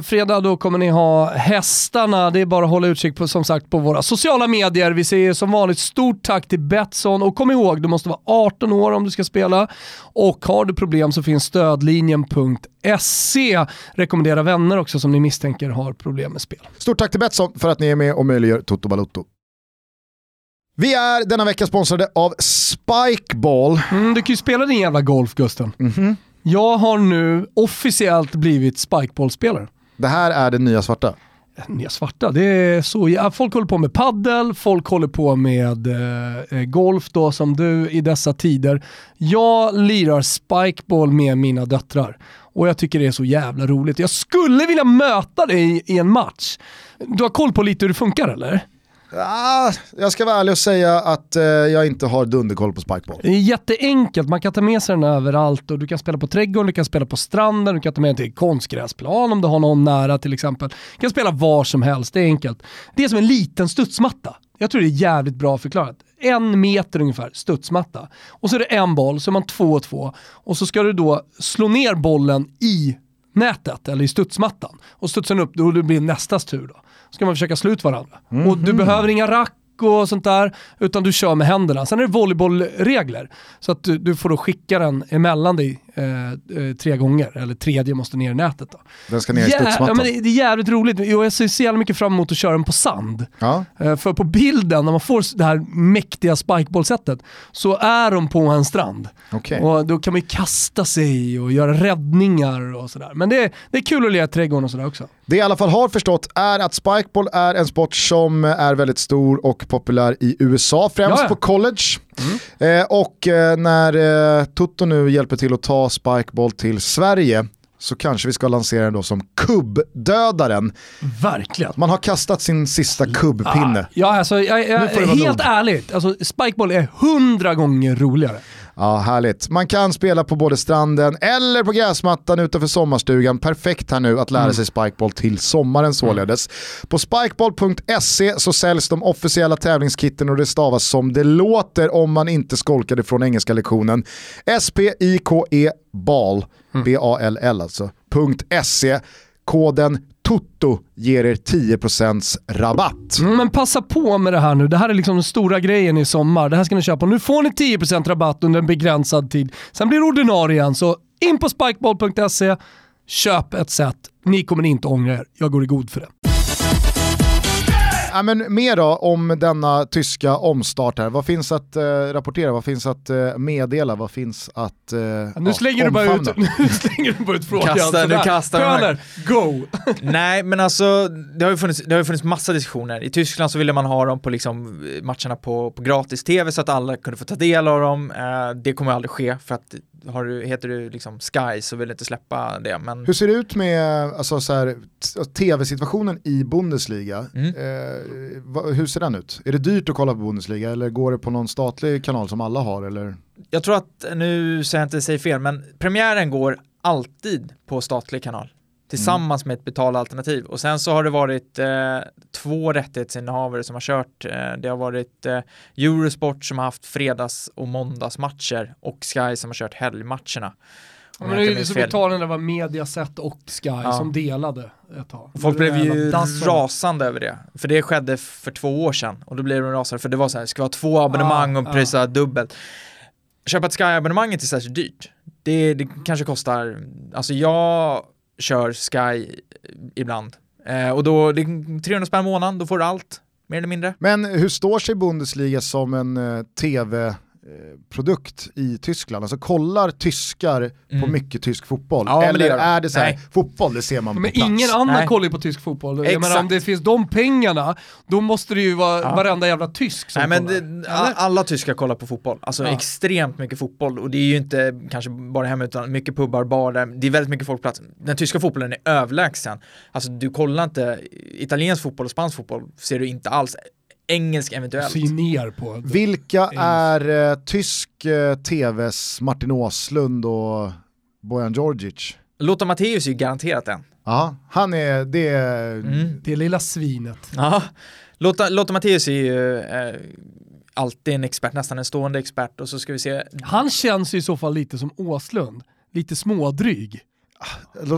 Speaker 1: fredag då kommer ni ha hästarna. Det är bara att hålla utkik på, som sagt, på våra sociala medier. Vi säger som vanligt stort tack till Betsson och kom ihåg, du måste vara 18 år om du ska spela. Och har du problem så finns stödlinjen.se. Rekommendera vänner också som ni misstänker har problem med spel.
Speaker 2: Stort tack till Betsson för att ni är med och möjliggör Toto Balotto. Vi är denna vecka sponsrade av Spikeball.
Speaker 1: Mm, du kan ju spela din jävla golf Gusten. Jag har nu officiellt blivit spikeballspelare.
Speaker 2: Det här är det nya svarta.
Speaker 1: Nya svarta, det är så. Ja, folk håller på med paddel, folk håller på med eh, eh, golf då som du i dessa tider. Jag lirar spikeball med mina döttrar och jag tycker det är så jävla roligt. Jag skulle vilja möta dig i en match. Du har koll på lite hur det funkar eller?
Speaker 2: Ah, jag ska vara ärlig och säga att eh, jag inte har dunderkoll på Spikeball.
Speaker 1: Det är jätteenkelt, man kan ta med sig den överallt och du kan spela på trädgården, du kan spela på stranden, du kan ta med den till konstgräsplan om du har någon nära till exempel. Du kan spela var som helst, det är enkelt. Det är som en liten studsmatta. Jag tror det är jävligt bra förklarat. En meter ungefär studsmatta. Och så är det en boll, så är man två och två. Och så ska du då slå ner bollen i nätet eller i studsmattan. Och studsar den upp, då blir det nästas tur då. Ska man försöka slå ut varandra. Och du behöver inga rack och sånt där, utan du kör med händerna. Sen är det volleybollregler, så att du, du får då skicka den emellan dig eh, eh, tre gånger, eller tredje måste ner i nätet. Då.
Speaker 2: Den ska ner i studsmattan.
Speaker 1: ja, men det, det är jävligt roligt, och jag ser så jävla mycket fram emot att köra den på sand.
Speaker 2: Ja.
Speaker 1: Eh, För på bilden, när man får det här mäktiga spikeballsättet, så är de på en strand.
Speaker 2: Okej.
Speaker 1: Och då kan man ju kasta sig och göra räddningar och sådär. Men det är, det är kul att lira i trädgården och sådär också.
Speaker 2: Det jag i alla fall har förstått är att Spikeball är en sport som är väldigt stor och populär i USA, främst
Speaker 1: Ja, ja.
Speaker 2: på college. Eh, och eh, när eh, Toto nu hjälper till att ta Spikeball till Sverige så kanske vi ska lansera den då som kubbdödaren.
Speaker 1: Verkligen.
Speaker 2: Man har kastat sin sista kubbpinne.
Speaker 1: Ja, alltså, jag, jag, helt ärligt, alltså, spikeball är hundra gånger roligare.
Speaker 2: Ja, härligt. Man kan spela på både stranden eller på gräsmattan utanför sommarstugan. Perfekt här nu att lära
Speaker 1: Mm.
Speaker 2: sig Spikeball till sommaren således. På spikeball.se så säljs de officiella tävlingskitten och det stavas som det låter om man inte skolkade från engelska lektionen. S-P-I-K-E ball,
Speaker 1: Mm.
Speaker 2: B-A-L-L alltså, .se. Koden TOTO ger er 10% rabatt.
Speaker 1: Mm, Men passa på med det här nu. Det här är liksom den stora grejen i sommar. Det här ska ni köpa. Nu får ni 10% rabatt under en begränsad tid. Sen blir det ordinarie igen. Så in på spikeball.se, köp ett set. Ni kommer inte ångra er. Jag går i god för det.
Speaker 2: Ja, men mer då om denna tyska omstart här. Vad finns att eh, rapportera, vad finns att eh, meddela, vad finns att eh,
Speaker 1: Nu slänger, du bara ut, nu slänger du bara ut frågan.
Speaker 3: Kasta- nu
Speaker 1: sådär.
Speaker 3: kastar de här.
Speaker 1: Pöler, go!
Speaker 3: Nej, men alltså det har ju funnits, det har ju funnits massa diskussioner. I Tyskland så ville man ha dem på liksom matcherna på, på gratis-tv så att alla kunde få ta del av dem. Eh, det kommer aldrig ske för att har du, heter du liksom Sky så vill du inte släppa det. Men
Speaker 2: Hur ser det ut med alltså, så här, t- tv-situationen i Bundesliga?
Speaker 3: Mm.
Speaker 2: Eh, va, hur ser den ut? Är det dyrt att kolla på Bundesliga eller går det på någon statlig kanal som alla har? Eller?
Speaker 3: jag tror att, nu säger jag inte säger fel, men premiären går alltid på statlig kanal. Tillsammans med ett betalalternativ. Och sen så har det varit eh, två rättighetsinnehavare som har kört. Eh, det har varit eh, Eurosport som har haft fredags och måndagsmatcher och Sky som har kört helgmatcherna. Om
Speaker 1: Men det är så
Speaker 3: fel.
Speaker 1: Italien det var Mediaset och Sky
Speaker 3: Ja.
Speaker 1: som delade ett tag.
Speaker 3: Folk blev ju rasande över det. För det skedde för två år sedan. Och då blev de rasande. För det var så här, det ska vara två abonnemang
Speaker 1: Ja,
Speaker 3: och
Speaker 1: ja.
Speaker 3: prisa dubbelt. Köpa ett Sky-abonnemang är inte särskilt dyrt. Det, det kanske kostar, alltså jag kör Sky eh, ibland. Eh, och då, det är 300 spänn i månaden, då får du allt, mer eller mindre.
Speaker 2: Men hur står sig Bundesliga som en eh, tv produkt i Tyskland? Alltså kollar tyskar
Speaker 3: Mm.
Speaker 2: på mycket tysk fotboll?
Speaker 3: Ja, men det
Speaker 2: Eller
Speaker 3: gör de.
Speaker 2: är det så här,
Speaker 3: Nej.
Speaker 2: fotboll det ser man
Speaker 1: Men
Speaker 2: på plats?
Speaker 1: ingen annan
Speaker 3: Nej.
Speaker 1: kollar ju på tysk fotboll. Jag
Speaker 3: Exakt.
Speaker 1: menar om det finns de pengarna, då måste det ju vara
Speaker 3: Ja.
Speaker 1: varenda jävla tysk som
Speaker 3: Nej men
Speaker 1: kollar.
Speaker 3: det,
Speaker 1: Eller?
Speaker 3: a- alla tyskar kollar på fotboll, alltså
Speaker 1: Ja.
Speaker 3: extremt mycket fotboll och det är ju inte kanske bara hemma utan mycket pubbar, barer, det är väldigt mycket folk på plats. Den tyska fotbollen är överlägsen. Alltså du kollar inte, italiensk fotboll och spansk fotboll ser du inte alls. Engelsk eventuellt.
Speaker 1: Ju ner på.
Speaker 2: Vilka är eh, tysk eh, tvs Martin Åslund och Bojan Djordjic?
Speaker 3: Lothar Matthäus är ju garanterat en.
Speaker 2: Ja, han är, det är,
Speaker 3: Mm.
Speaker 1: Det lilla svinet.
Speaker 3: Ja, Lothar, Lothar Matthäus är ju eh, alltid en expert, nästan en stående expert och så ska vi se.
Speaker 1: Han känns ju i så fall lite som Åslund. Lite smådryg.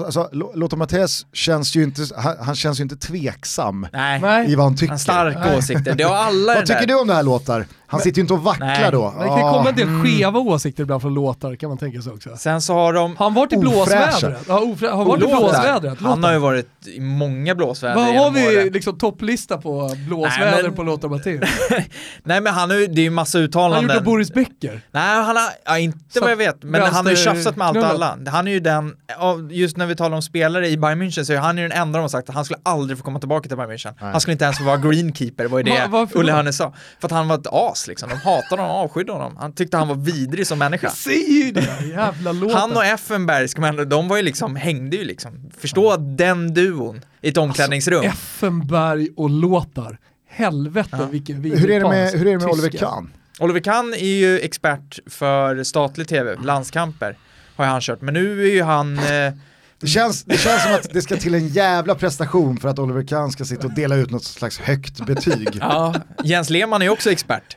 Speaker 2: Alltså, Lothar Matthäus känns ju inte, han, han känns ju inte tveksam
Speaker 3: Nej,
Speaker 2: i vad han tycker.
Speaker 3: har starka åsikter. Det har alla
Speaker 2: Vad tycker
Speaker 3: där.
Speaker 2: du om det här Låtar? Han sitter ju inte och vacklar
Speaker 3: Nej.
Speaker 2: då.
Speaker 1: Men det kan ju komma en del
Speaker 3: mm.
Speaker 1: skeva åsikter ibland från låtar kan man tänka sig också.
Speaker 3: Sen så har de
Speaker 1: Har han varit i blåsvädret? Ja, ofrä- har han varit i blåsvädret?
Speaker 3: Han har ju varit i många blåsväder
Speaker 1: Vad har vi
Speaker 3: åren.
Speaker 1: liksom topplista på blåsväder
Speaker 3: Nej, men-
Speaker 1: på Lothar Matthäus?
Speaker 3: Nej men han har ju, det är ju massa
Speaker 1: Han
Speaker 3: uttalanden.
Speaker 1: gjorde Boris Becker.
Speaker 3: Nej han har, ja, inte
Speaker 1: Så
Speaker 3: vad jag vet, men han har ju tjafsat med allt och alla. Han är ju den, av- just när vi talar om spelare i Bayern München så är han ju den enda de har sagt att han skulle aldrig få komma tillbaka till Bayern München.
Speaker 2: Nej.
Speaker 3: Han skulle inte ens få vara greenkeeper, var ju det
Speaker 1: Va- då?
Speaker 3: Hörne sa. För att han var ett as liksom, de hatade honom, avskydde honom. Han tyckte han var vidrig som människa.
Speaker 1: Jag säger ju det, jävla Lothar.
Speaker 3: Han och Effenberg, man, de var ju liksom, hängde ju liksom. Förstå den duon i ett omklädningsrum.
Speaker 1: Effenberg och Lothar. Helvete
Speaker 3: Ja.
Speaker 1: vilken
Speaker 2: Hur är det med, hur är det med Oliver. Kahn?
Speaker 3: Oliver Kahn är ju expert för statlig tv, landskamper har han kört, men nu är ju han eh,
Speaker 2: Det känns, det känns som att det ska till en jävla prestation för att Oliver Kahn ska sitta och dela ut något slags högt betyg.
Speaker 3: Ja, Jens Lehmann är också expert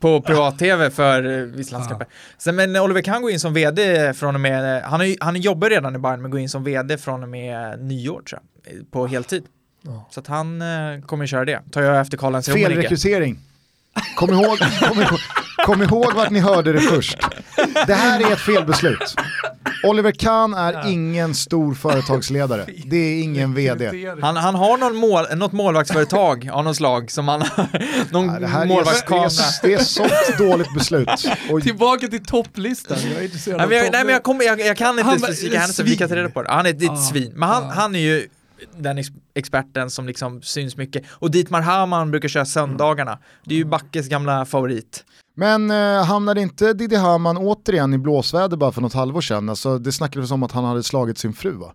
Speaker 3: på privat-tv för eh, vissa landskamper. Sen, men Oliver Kahn går in som vd från och med, han, är, han jobbar redan i Bayern men går in som vd från och med nyår tror jag, eh, på heltid.
Speaker 1: Ja.
Speaker 3: Så att han eh, kommer köra det, tar jag efter Karl-Heinz
Speaker 2: Fel rekrytering. Kom ihåg, kom, ihåg, kom ihåg vart ni hörde det först. Det här är ett felbeslut. Oliver Kahn är ingen stor företagsledare. Det är ingen vd.
Speaker 3: Han, han har någon mål, något målvaktsföretag av något slag som han någon
Speaker 2: Ja, det här är,
Speaker 3: målvaktskamera.
Speaker 2: det, är, det är sånt dåligt beslut. Och
Speaker 1: Tillbaka till topplistan, jag är intresserad
Speaker 3: Nej, men jag, nej men jag, kommer, jag, jag kan inte
Speaker 1: Han-
Speaker 3: specifika händelser, vi kan ta reda på det. Han är, ett
Speaker 1: Ja,
Speaker 3: svin. Men han,
Speaker 1: ja.
Speaker 3: han är ju den ex experten som liksom syns mycket. Och Dietmar Hamann brukar köra söndagarna. Det är ju Backes gamla favorit.
Speaker 2: Men eh, hamnade inte Didi Hamann återigen i blåsväder bara för något halvår sedan? Alltså, det snackades om att han hade slagit sin fru va?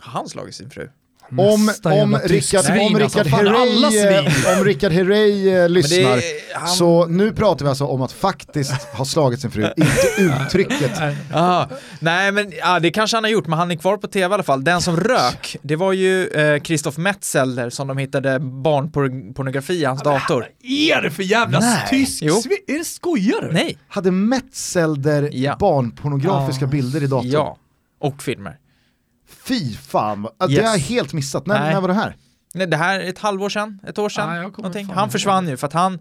Speaker 3: Har han slagit sin fru?
Speaker 2: Om, om Rickard,
Speaker 1: svin,
Speaker 2: om
Speaker 1: alltså.
Speaker 2: Rickard Herrey, eh, om Rickard Herrey eh, lyssnar,
Speaker 3: är- han-
Speaker 2: så nu pratar vi alltså om att faktiskt ha slagit sin fru, inte uttrycket.
Speaker 3: Aha. Nej men ja, det kanske han har gjort, men han är kvar på tv i alla fall. Den som rök, det var ju eh, Christoph Metzelder som de hittade barnpornografi i hans dator.
Speaker 1: Vad är det för jävla
Speaker 2: Nej.
Speaker 1: tysk
Speaker 3: Jo.
Speaker 1: svin? Är det skojar du?
Speaker 3: Nej,
Speaker 2: Hade Metzelder
Speaker 3: Ja.
Speaker 2: barnpornografiska
Speaker 1: Ja.
Speaker 2: bilder i datorn?
Speaker 3: ja. Och filmer.
Speaker 2: Fy fan, vad- det
Speaker 3: Yes.
Speaker 2: har jag helt missat. När, när var det här?
Speaker 3: Nej, det här är ett halvår sedan, ett år sedan.
Speaker 1: Fan
Speaker 3: Han försvann ju för att han,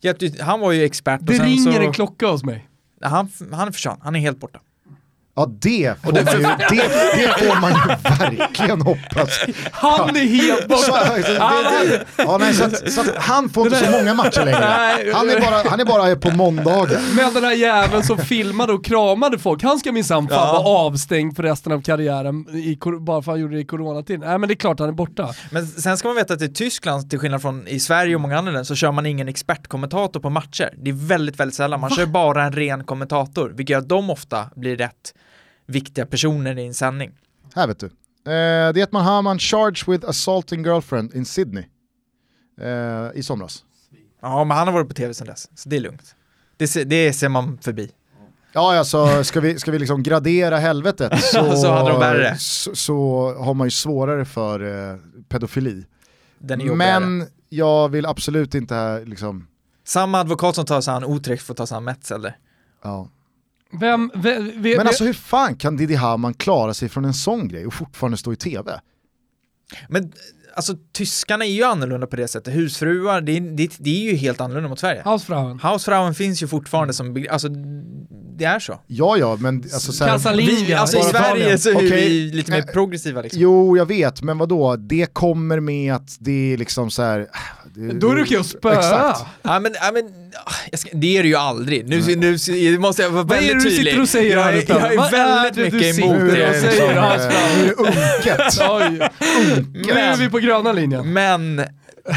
Speaker 3: hjälpte, han var ju expert och
Speaker 1: Det
Speaker 3: sen
Speaker 1: ringer
Speaker 3: så,
Speaker 1: en klocka hos mig.
Speaker 3: han, han försvann, han är helt borta.
Speaker 2: Ja det får, man, ju, det, det får man ju verkligen hoppas.
Speaker 1: Han är helt
Speaker 2: Så,
Speaker 1: borta!
Speaker 2: det, det, ja, nej, så, att, så att han får inte så många matcher längre.
Speaker 1: Nej.
Speaker 2: Han är bara, han är bara på måndagar.
Speaker 1: Men den här jäveln som filmade och kramade folk, han ska minsann fan
Speaker 3: Ja.
Speaker 1: vara avstängd för resten av karriären i, bara för att han gjorde det i coronatiden. Nej men det är klart han är borta.
Speaker 3: Men sen ska man veta att i Tyskland, till skillnad från i Sverige och många andra länder, så kör man ingen expertkommentator på matcher. Det är väldigt, väldigt sällan. Man kör bara en ren kommentator, vilket gör att de ofta blir rätt viktiga personer i en sändning.
Speaker 2: Här vet du. Eh, Dietmar Hamann charged with assaulting girlfriend in Sydney. Eh, I somras.
Speaker 3: Ja, men han har varit på tv sedan dess, så det är lugnt. Det ser, det ser man förbi.
Speaker 2: Ja, alltså ska vi, ska vi liksom gradera helvetet så,
Speaker 3: Så hade de värre.
Speaker 2: så, så har man ju svårare för eh, pedofili.
Speaker 3: Är.
Speaker 2: Men jag vill absolut inte här, liksom,
Speaker 3: Samma advokat som tar sig an Utrecht får ta sig an Metzelder.
Speaker 2: ja.
Speaker 1: Vem, ve, ve,
Speaker 2: Men alltså hur fan kan Didi Hamann klara sig från en sån grej och fortfarande stå i tv?
Speaker 3: Men alltså tyskarna är ju annorlunda på det sättet. Husfruar, det är, det, det är ju helt annorlunda mot Sverige.
Speaker 1: Hausfrauen.
Speaker 3: Hausfrauen finns ju fortfarande som, alltså det är så.
Speaker 2: Ja, ja, men alltså så här,
Speaker 1: Casalinga.
Speaker 3: Vi, alltså i Sverige så är
Speaker 2: Okej.
Speaker 3: vi lite mer
Speaker 2: Eh,
Speaker 3: progressiva liksom.
Speaker 2: Jo, jag vet, men vad då? Det kommer med att det är liksom så här... Det,
Speaker 1: Då är det okej att spöa.
Speaker 2: Exakt.
Speaker 3: Ja men, ja, men jag ska, det är det ju aldrig. Nu, nu, nu måste jag vara
Speaker 1: Vad är det
Speaker 3: väldigt
Speaker 1: du
Speaker 3: tydlig.
Speaker 1: sitter och säger
Speaker 3: jag,
Speaker 1: här
Speaker 3: är-
Speaker 1: ute?
Speaker 3: jag är
Speaker 1: Vad är
Speaker 3: väldigt
Speaker 1: det du
Speaker 3: mycket emot
Speaker 2: Nu är det,
Speaker 1: och
Speaker 3: det.
Speaker 1: säger?
Speaker 2: nu är det unket.
Speaker 1: Oj. Nu är vi på gröna linjen.
Speaker 3: Men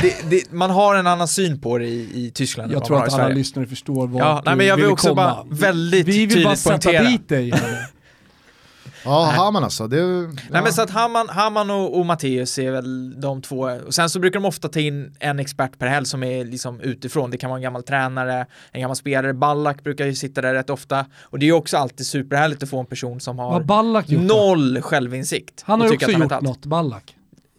Speaker 3: det, det, man har en annan syn på det i, i Tyskland
Speaker 1: Jag tror att alla lyssnare förstår vad
Speaker 3: Ja, nej,
Speaker 1: du
Speaker 3: men jag vill
Speaker 1: ville
Speaker 3: också
Speaker 1: komma.
Speaker 3: bara väldigt
Speaker 1: Vi vill bara sätta dit dig.
Speaker 2: Ja. Haman alltså. Det, ja.
Speaker 3: Nej men så att Haman, Haman och, och Matteus är väl de två. Och sen så brukar de ofta ta in en expert per helg som är liksom utifrån. Det kan vara en gammal tränare, en gammal spelare. Ballack brukar ju sitta där rätt ofta. Och det är ju också alltid superhärligt att få en person som har
Speaker 1: Ballack gjort? då?
Speaker 3: noll självinsikt.
Speaker 1: Han har ju också
Speaker 3: att
Speaker 1: gjort något, Ballack.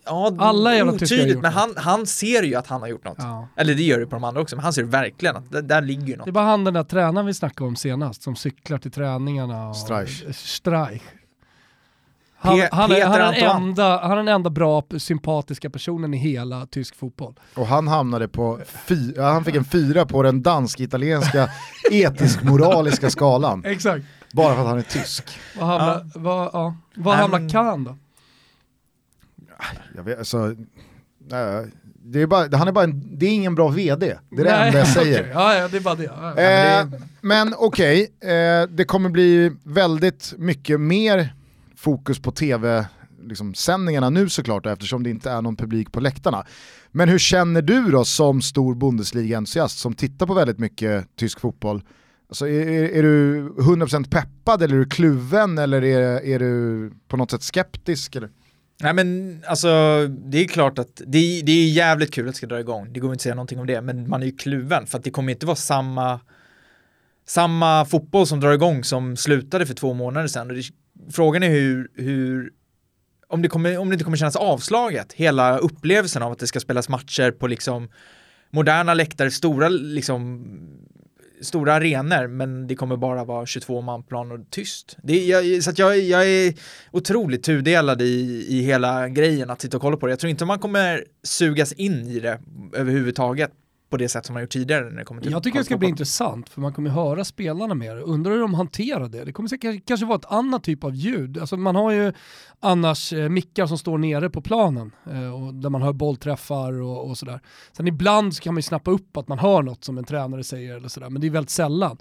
Speaker 3: Ja,
Speaker 1: Alla jävla
Speaker 3: otydligt, men han, han ser ju att han har gjort något.
Speaker 1: Ja.
Speaker 3: Eller det gör det på de andra också, men han ser verkligen att det, där ligger ju något.
Speaker 1: Det är bara han den där tränaren vi snackade om senast som cyklar till träningarna. Och
Speaker 2: Streich.
Speaker 1: Streich. Han,
Speaker 3: Pe-
Speaker 1: han, är, han, är den enda, han är den enda bra, sympatiska personen i hela tysk fotboll.
Speaker 2: Och han hamnade på fy, ja, han fick en fyra på den dansk-italienska etisk-moraliska skalan.
Speaker 1: Exakt.
Speaker 2: Bara för att han är tysk.
Speaker 1: Vad hamnar, vad, ja. vad
Speaker 3: Nej,
Speaker 1: hamnar
Speaker 3: men-
Speaker 1: Kahn då?
Speaker 2: Jag vet, alltså, nej, det, är bara, han är bara en, det är ingen bra vd, det är det enda jag säger.
Speaker 1: okej. Ja, ja, det är bara det. Ja, ja.
Speaker 2: Eh, men okej, eh, det kommer bli väldigt mycket mer fokus på tv-sändningarna liksom, nu såklart eftersom det inte är någon publik på läktarna. Men hur känner du då som stor Bundesliga-entusiast som tittar på väldigt mycket tysk fotboll? Alltså, är, är, du 100% peppad eller är du kluven eller är, är du på något sätt skeptisk? Eller?
Speaker 3: Nej men alltså, det är klart att det, är- det är jävligt kul att det ska dra igång. Det går inte att säga någonting om det, men man är ju kluven för att det kommer inte vara samma samma fotboll som drar igång som slutade för två månader sedan. Och det, frågan är hur, hur om, det kommer, om det inte kommer kännas avslaget, hela upplevelsen av att det ska spelas matcher på liksom moderna läktare, stora liksom stora arenor men det kommer bara vara 22 manplan och tyst. Det, jag, så att jag, jag är otroligt tudelad i, i hela grejen att sitta och kolla på det. Jag tror inte man kommer sugas in i det överhuvudtaget på det sätt som man gjort tidigare när det kommer till
Speaker 1: Jag tycker det ska bli intressant för man kommer höra spelarna mer. Undrar hur de hanterar det. Det kommer säkert kanske vara ett annat typ av ljud. Alltså man har ju annars eh, mickar som står nere på planen eh, och där man hör bollträffar och, och sådär. Sen ibland så kan man ju snappa upp att man hör något som en tränare säger eller sådär, men det är väldigt sällan.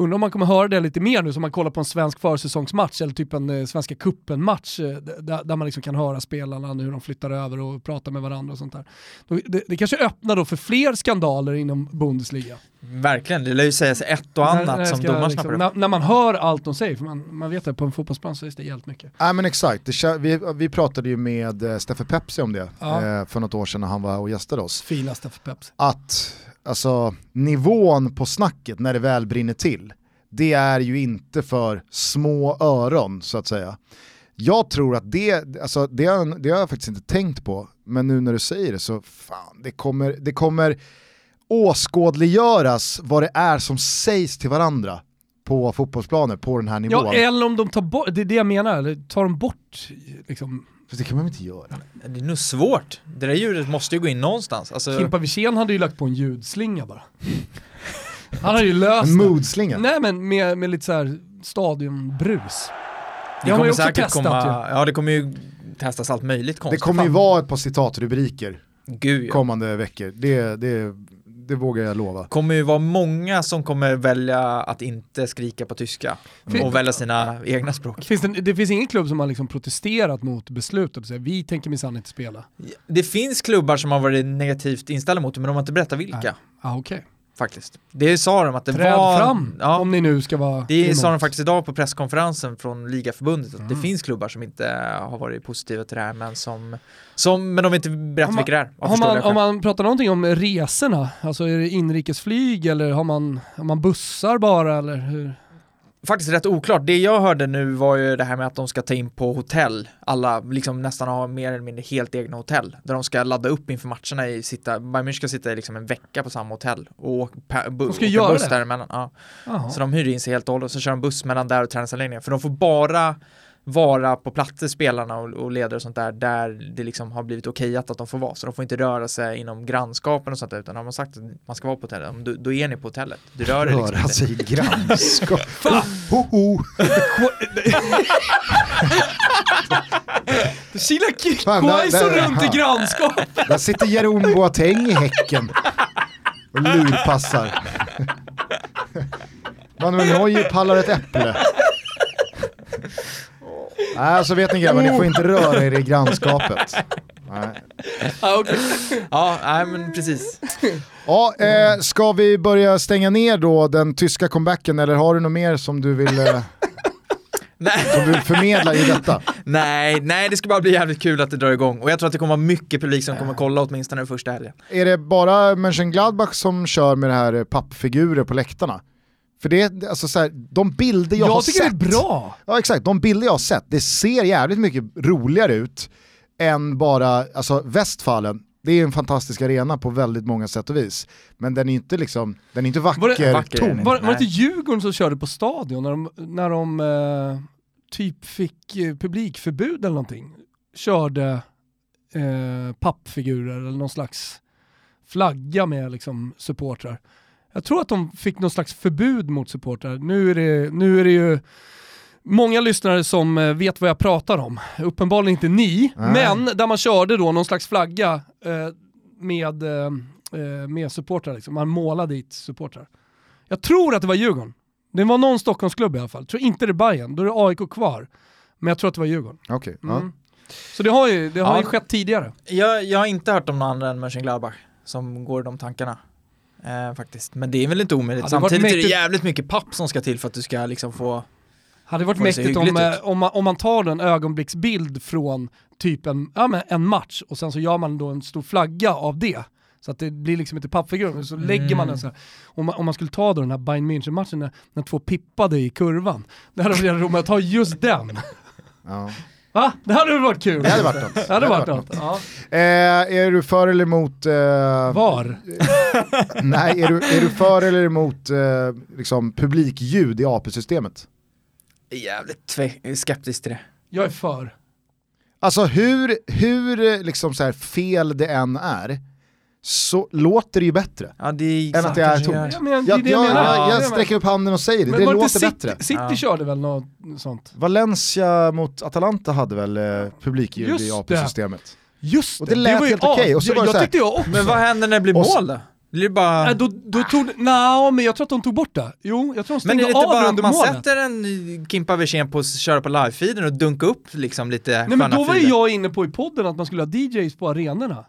Speaker 1: Undrar om man kommer höra det lite mer nu som man kollar på en svensk försäsongsmatch eller typ en eh, Svenska cupen-match eh, där, där man liksom kan höra spelarna nu hur de flyttar över och pratar med varandra och sånt där. Då, det, det kanske öppnar då för fler skandaler inom Bundesliga.
Speaker 3: Verkligen, det lär ju sägas ett och
Speaker 1: När-
Speaker 3: annat
Speaker 1: när
Speaker 3: som
Speaker 1: ska
Speaker 3: domaren
Speaker 1: liksom,
Speaker 3: snappar upp.
Speaker 1: när, när man hör allt de säger, för man, man vet att på en fotbollsplan så sägs det jävligt mycket.
Speaker 2: Nej men exakt, det, vi, vi pratade ju med eh, Steffe Pepsi om det
Speaker 1: Ja.
Speaker 2: eh, för något år sedan när han var och gästade oss.
Speaker 1: Finaste för Pepsi.
Speaker 2: att alltså, nivån på snacket när det väl brinner till, det är ju inte för små öron så att säga. Jag tror att det, alltså, det, har, det har jag faktiskt inte tänkt på, men nu när du säger det så fan, det kommer, det kommer åskådliggöras vad det är som sägs till varandra på fotbollsplaner på den här nivån.
Speaker 1: Ja, eller om de tar bort, det är det jag menar, eller tar de bort liksom,
Speaker 2: Fast det kan man väl inte göra?
Speaker 3: Det är nog svårt. Det där ljudet måste ju gå in någonstans. Alltså,
Speaker 1: Kimpa Wirsén hade ju lagt på en ljudslinga bara. Han hade ju löst
Speaker 2: En
Speaker 1: det.
Speaker 2: moodslinga.
Speaker 1: Nej men med, med lite så här stadionbrus.
Speaker 3: det
Speaker 1: har man
Speaker 3: kommer
Speaker 1: ju också
Speaker 3: säkert
Speaker 1: testat
Speaker 3: komma, ja det kommer ju testas allt möjligt
Speaker 2: Det
Speaker 3: konstigt.
Speaker 2: kommer ju vara ett par citatrubriker
Speaker 3: Gud ja.
Speaker 2: kommande veckor, det, det, det vågar jag lova.
Speaker 3: kommer ju vara många som kommer välja att inte skrika på tyska
Speaker 1: Fin-
Speaker 3: och välja sina egna språk.
Speaker 1: Finns det, det finns ingen klubb som har liksom protesterat mot beslutet och säger vi tänker minsann inte spela.
Speaker 3: Det finns klubbar som har varit negativt inställda mot det men de har inte berättat vilka
Speaker 1: Nej. Ah, okej.
Speaker 3: Faktiskt. Det sa de att det
Speaker 1: Träd
Speaker 3: var...
Speaker 1: fram
Speaker 3: Ja,
Speaker 1: om ni nu ska vara
Speaker 3: det
Speaker 1: emot.
Speaker 3: sa de faktiskt idag på presskonferensen från ligaförbundet att det
Speaker 1: Mm.
Speaker 3: finns klubbar som inte har varit positiva till det här men som, som men de vill inte berätta vilka det är.
Speaker 1: Har man, om man pratar någonting om resorna, alltså är det inrikesflyg eller har man, har man bussar bara eller hur?
Speaker 3: Faktiskt rätt oklart. Det jag hörde nu var ju det här med att de ska ta in på hotell. Alla liksom nästan har mer eller mindre helt egna hotell. Där de ska ladda upp inför matcherna i sitta, Bayern München ska sitta i liksom en vecka på samma hotell. Och åka,
Speaker 1: De ska
Speaker 3: buss däremellan. Ja. Så de hyr in sig helt och hållet och så kör de buss mellan där och träningsanläggningen. För de får bara vara på platser, spelarna och, och ledare och sånt där, där det liksom har blivit okejat att de får vara. Så de får inte röra sig inom grannskapen och sånt där, utan har man sagt att man ska vara på hotellet, då, då är ni på hotellet. Du rör dig liksom
Speaker 2: Röra
Speaker 3: inte.
Speaker 2: sig i grannskap. ho, ho.
Speaker 1: Kila
Speaker 2: Fan, där-
Speaker 1: Quaison
Speaker 2: där-
Speaker 1: runt i grannskap.
Speaker 2: Där sitter Jerome Boateng i häcken och lurpassar. Manuel Neuer pallar ett äpple. Nej, så vet ni grabbar, ni får inte röra er i grannskapet. Nej.
Speaker 1: Ah, okay.
Speaker 3: Ja, nej men precis.
Speaker 2: Ja, eh, ska vi börja stänga ner då den tyska comebacken eller har du något mer som du vill, eh, som du vill förmedla i detta?
Speaker 3: Nej, nej, det ska bara bli jävligt kul att det drar igång. Och jag tror att det kommer vara mycket publik som kommer kolla åtminstone den första helgen.
Speaker 2: Är det bara Mönchengladbach som kör med det här eh, pappfigurer på läktarna? För det, alltså så här, de bilder jag, har
Speaker 1: Jag tycker
Speaker 2: sett.
Speaker 1: det är bra.
Speaker 2: Ja exakt, de bilder jag har sett, det ser jävligt mycket roligare ut än bara, alltså Westfalen, det är en fantastisk arena på väldigt många sätt och vis. Men den är inte liksom, den är inte vacker,
Speaker 1: Var det-
Speaker 3: vacker är
Speaker 2: tom.
Speaker 3: inte.
Speaker 1: Var, var det inte. Djurgården som körde på stadion när de, när de eh, typ fick eh, publikförbud eller någonting? Körde eh, pappfigurer eller någon slags flagga med liksom supportrar. Jag tror att de fick någon slags förbud mot supportrar. Nu är det, nu är det ju många lyssnare som eh, vet vad jag pratar om. Uppenbarligen inte ni,
Speaker 2: Nej.
Speaker 1: men där man körde då någon slags flagga eh, med, eh, eh, med supportrar. Liksom. Man målade dit supportrar. Jag tror att det var Djurgården. Det var någon Stockholmsklubb i alla fall. Jag tror inte det är Bayern. då är det AIK kvar. Men jag tror att det var Djurgården.
Speaker 2: Okej,
Speaker 1: Mm.
Speaker 2: ja.
Speaker 1: Så det har ju, det har
Speaker 3: Ja.
Speaker 1: ju skett tidigare.
Speaker 3: Jag, jag har inte hört om någon annan än Mönchengladbach som går i de tankarna. Eh, faktiskt. Men det är väl inte omöjligt.
Speaker 1: Varit
Speaker 3: Samtidigt är det
Speaker 1: mäktigt.
Speaker 3: jävligt mycket papp som ska till för att du ska liksom få...
Speaker 1: Hade varit
Speaker 3: det se
Speaker 1: mäktigt om,
Speaker 3: hyggligt
Speaker 1: eh,
Speaker 3: ut.
Speaker 1: om, man, om man tar en ögonblicksbild från typ en, ja, men en match och sen så gör man då en stor flagga av det. Så att det blir liksom inte pappfigur, så lägger man den så här. Om man, om man skulle ta då den här Bayern München-matchen när, när två pippade i kurvan. Det hade varit jävla roligt att ta just den.
Speaker 2: Ja.
Speaker 1: Va? Det hade väl varit kul?
Speaker 2: Det hade varit något.
Speaker 1: Det hade varit något. Ja.
Speaker 2: Eh, är du för eller emot... Eh,
Speaker 1: Var?
Speaker 2: nej, är du, är du för eller emot eh, liksom, publikljud i AP-systemet?
Speaker 3: Jävligt tve- skeptisk till det.
Speaker 1: Jag är för.
Speaker 2: Alltså hur, hur eh, liksom så här fel det än är, så låter det ju bättre.
Speaker 3: Ja, det är
Speaker 2: Än att det är
Speaker 3: gör.
Speaker 1: Ja, men det är
Speaker 2: Jag,
Speaker 1: det
Speaker 2: jag,
Speaker 1: jag menar.
Speaker 2: jag,
Speaker 1: Ja,
Speaker 2: jag
Speaker 1: det
Speaker 2: sträcker upp handen och säger det,
Speaker 1: Men
Speaker 2: det låter
Speaker 1: inte
Speaker 2: bättre.
Speaker 1: City, City
Speaker 3: Ja.
Speaker 1: körde väl något sånt?
Speaker 2: Valencia mot Atalanta hade väl eh, publikljud i
Speaker 1: Just det.
Speaker 2: AP-systemet.
Speaker 1: Just
Speaker 2: Och det lät
Speaker 1: var ju
Speaker 2: helt okej, och så
Speaker 1: as-
Speaker 2: var det
Speaker 1: jag, jag tyckte jag också.
Speaker 3: Men vad händer när det blir mål då? Det bara...
Speaker 1: Nej, då, då tog, nej, men jag tror att de tog bort det. Jo, jag tror de
Speaker 3: Men
Speaker 1: stängde
Speaker 3: är det inte
Speaker 1: av det
Speaker 3: bara att
Speaker 1: under
Speaker 3: man
Speaker 1: målet.
Speaker 3: sätter en Kimpa Wirsén på att köra på live-feeden och dunka upp liksom lite
Speaker 1: Nej men då var ju jag inne på i podden att man skulle ha DJs på arenorna.